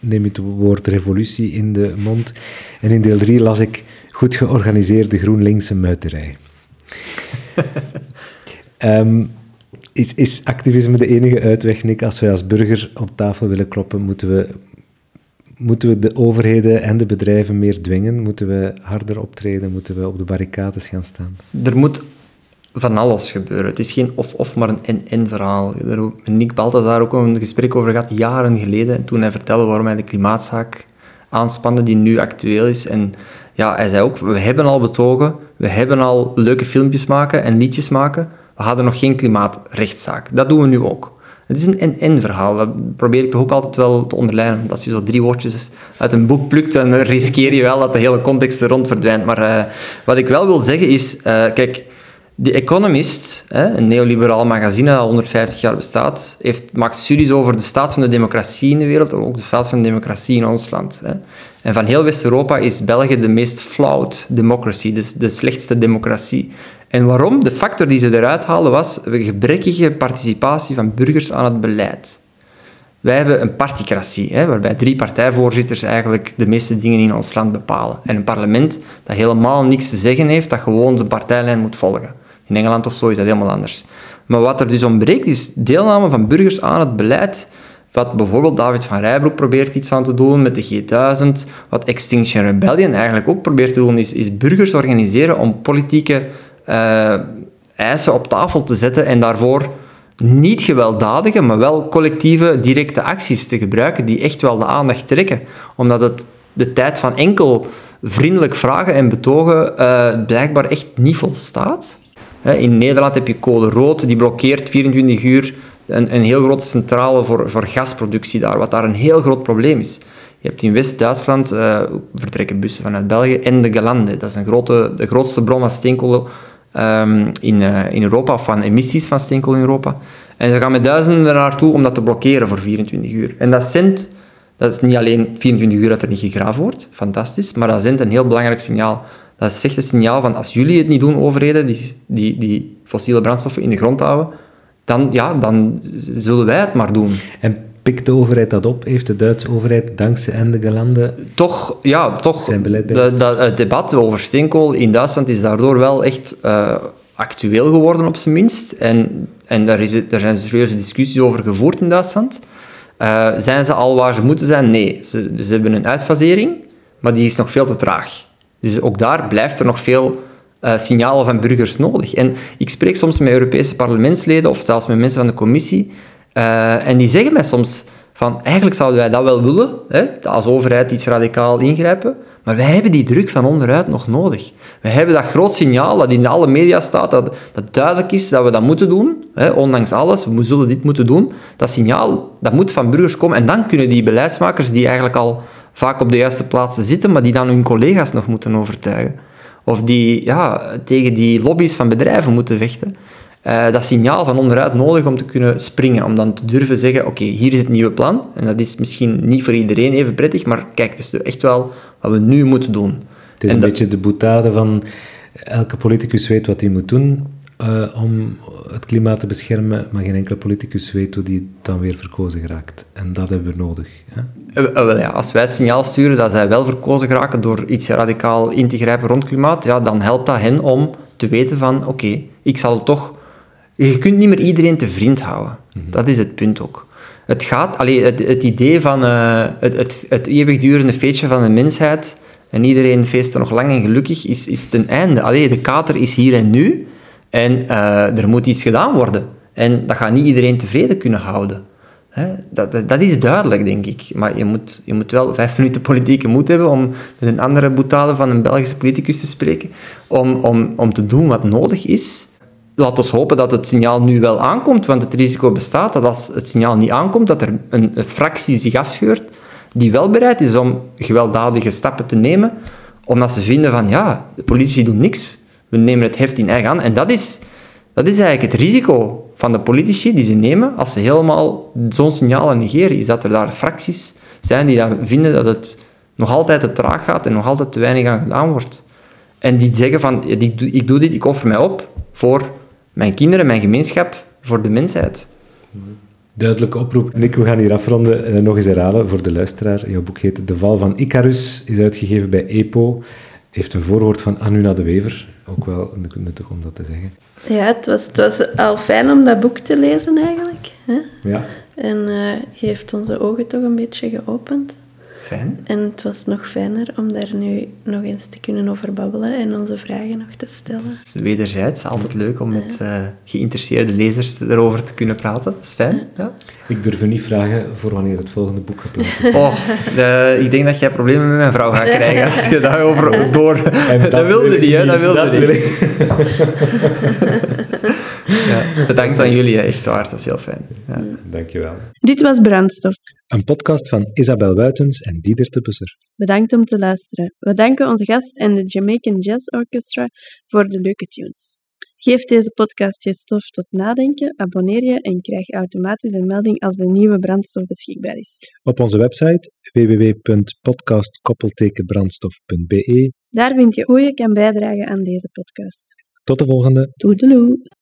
neem je het woord revolutie in de mond. En in deel 3 las ik goed georganiseerde GroenLinkse muiterij. Ehm, is, is activisme de enige uitweg, Nick? Als wij als burger op tafel willen kloppen, moeten we, moeten we de overheden en de bedrijven meer dwingen? Moeten we harder optreden? Moeten we op de barricades gaan staan? Er moet van alles gebeuren. Het is geen of-of, maar een en-en verhaal. Nick Balthazar ook een gesprek over gehad, jaren geleden, toen hij vertelde waarom hij de klimaatzaak aanspande, die nu actueel is. En ja, hij zei ook, we hebben al betogen, we hebben al leuke filmpjes maken en liedjes maken, we hadden nog geen klimaatrechtszaak. Dat doen we nu ook. Het is een en-en verhaal. Dat probeer ik toch ook altijd wel te onderlijnen. Want als je zo drie woordjes uit een boek plukt, dan riskeer je wel dat de hele context er rond verdwijnt. Maar eh, wat ik wel wil zeggen is, eh, kijk, The Economist, hè, een neoliberaal magazine dat al 150 jaar bestaat, heeft, maakt studies over de staat van de democratie in de wereld, en ook de staat van de democratie in ons land. Hè. En van heel West-Europa is België de meest flawed democracy, dus de slechtste democratie. En waarom? De factor die ze eruit haalden was de gebrekkige participatie van burgers aan het beleid. Wij hebben een particratie, hè, waarbij drie partijvoorzitters eigenlijk de meeste dingen in ons land bepalen. En een parlement dat helemaal niks te zeggen heeft, dat gewoon zijn partijlijn moet volgen. In Engeland of zo is dat helemaal anders. Maar wat er dus ontbreekt, is deelname van burgers aan het beleid wat bijvoorbeeld David van Rijbroek probeert iets aan te doen met de G1000, wat Extinction Rebellion eigenlijk ook probeert te doen, is, is burgers organiseren om politieke eh, eisen op tafel te zetten en daarvoor niet gewelddadige, maar wel collectieve directe acties te gebruiken die echt wel de aandacht trekken. Omdat het de tijd van enkel vriendelijk vragen en betogen eh, blijkbaar echt niet volstaat. In Nederland heb je code rood, die blokkeert 24 uur een, een heel grote centrale voor, voor gasproductie daar, wat daar een heel groot probleem is. Je hebt in West-Duitsland eh, vertrekken bussen vanuit België en de Galande. Dat is een grote, de grootste bron van steenkool ehm, in, eh, in Europa, van emissies van steenkool in Europa. En ze gaan met duizenden naartoe om dat te blokkeren voor 24 uur. En dat zendt, dat is niet alleen 24 uur dat er niet gegraven wordt, fantastisch, maar dat zendt een heel belangrijk signaal. Dat is echt een signaal van als jullie het niet doen, overheden, die, die, die fossiele brandstoffen in de grond houden, dan, ja, dan zullen wij het maar doen. En pikt de overheid dat op? Heeft de Duitse overheid dankzij Ende Gelande... Toch, ja, toch Zijn beleid de- de- het debat over steenkool in Duitsland is daardoor wel echt eh, actueel geworden, op zijn minst. En, en daar, is, het- daar zijn serieuze discussies over gevoerd in Duitsland. Eh, zijn ze al waar ze moeten zijn? Nee. Ze, ze hebben een uitfasering, maar die is nog veel te traag. Dus ook daar blijft er nog veel eh, signalen van burgers nodig. En ik spreek soms met Europese parlementsleden of zelfs met mensen van de commissie. Eh, en die zeggen mij soms van, eigenlijk zouden wij dat wel willen, hè, als overheid iets radicaal ingrijpen, maar wij hebben die druk van onderuit nog nodig. We hebben dat groot signaal dat in alle media staat, dat, dat duidelijk is dat we dat moeten doen, hè, ondanks alles, we zullen dit moeten doen. Dat signaal, dat moet van burgers komen. En dan kunnen die beleidsmakers, die eigenlijk al vaak op de juiste plaatsen zitten, maar die dan hun collega's nog moeten overtuigen, of die ja, tegen die lobby's van bedrijven moeten vechten, eh, dat signaal van onderuit nodig om te kunnen springen. Om dan te durven zeggen, oké, hier is het nieuwe plan. En dat is misschien niet voor iedereen even prettig, maar kijk, het is echt wel wat we nu moeten doen. Het is En een dat- beetje de boetade van elke politicus weet wat hij moet doen eh, om het klimaat te beschermen, maar geen enkele politicus weet hoe die dan weer verkozen geraakt. En dat hebben we nodig. Hè? Eh, wel ja, als wij het signaal sturen dat zij wel verkozen geraken door iets radicaal in te grijpen rond klimaat, ja, dan helpt dat hen om te weten van, oké, ik zal toch... Je kunt niet meer iedereen te vriend houden. Dat is het punt ook. Het gaat... Allee, het, het idee van eh, het, het, het eeuwigdurende feestje van de mensheid en iedereen feest er nog lang en gelukkig, is, is ten einde. Allee, de kater is hier en nu en eh, er moet iets gedaan worden. En dat gaat niet iedereen tevreden kunnen houden. Hè, dat, dat, dat is duidelijk, denk ik. Maar je moet, je moet wel vijf minuten politieke moed hebben om met een andere boetade van een Belgische politicus te spreken, om, om, om te doen wat nodig is. Laat ons hopen dat het signaal nu wel aankomt, want het risico bestaat dat als het signaal niet aankomt, dat er een, fractie zich afscheurt die wel bereid is om gewelddadige stappen te nemen, omdat ze vinden van, ja, de politici doen niks, we nemen het heft in eigen hand. En dat is, dat is eigenlijk het risico van de politici die ze nemen als ze helemaal zo'n signalen negeren, is dat er daar fracties zijn die dan vinden dat het nog altijd te traag gaat en nog altijd te weinig aan gedaan wordt. En die zeggen van, ik doe- ik doe dit, ik offer mij op voor mijn kinderen, mijn gemeenschap, voor de mensheid. Duidelijke oproep. Nick, we gaan hier afronden. Eh, nog eens herhalen voor de luisteraar. Jouw boek heet De Val van Icarus, is uitgegeven bij EPO. Heeft een voorwoord van Anuna de Wever. Ook wel nuttig om dat te zeggen. Ja, het was, het was al fijn om dat boek te lezen eigenlijk. Hè? Ja. En eh heeft onze ogen toch een beetje geopend. Fijn. En het was nog fijner om daar nu nog eens te kunnen over babbelen en onze vragen nog te stellen. Het is wederzijds altijd leuk om met eh, geïnteresseerde lezers erover te kunnen praten. Dat is fijn. Ja. Ik durf u niet vragen voor wanneer het volgende boek gepland is. Oh, de- ik denk dat jij problemen met mijn vrouw gaat krijgen als je daarover door... En dat, wilde niet, hè? Dat wilde wil niet. Ja, bedankt aan jullie, echt waar. Dat is heel fijn. Ja. Dankjewel. Dit was Brandstof. Een podcast van Isabel Wuitens en Dieder de Busser. Bedankt om te luisteren. We danken onze gast en de Jamaican Jazz Orchestra voor de leuke tunes. Geef deze podcast je stof tot nadenken, abonneer je en krijg automatisch een melding als de nieuwe brandstof beschikbaar is. Op onze website www.podcastkoppeltekenbrandstof.be. Daar vind je hoe je kan bijdragen aan deze podcast. Tot de volgende. Toedeloe!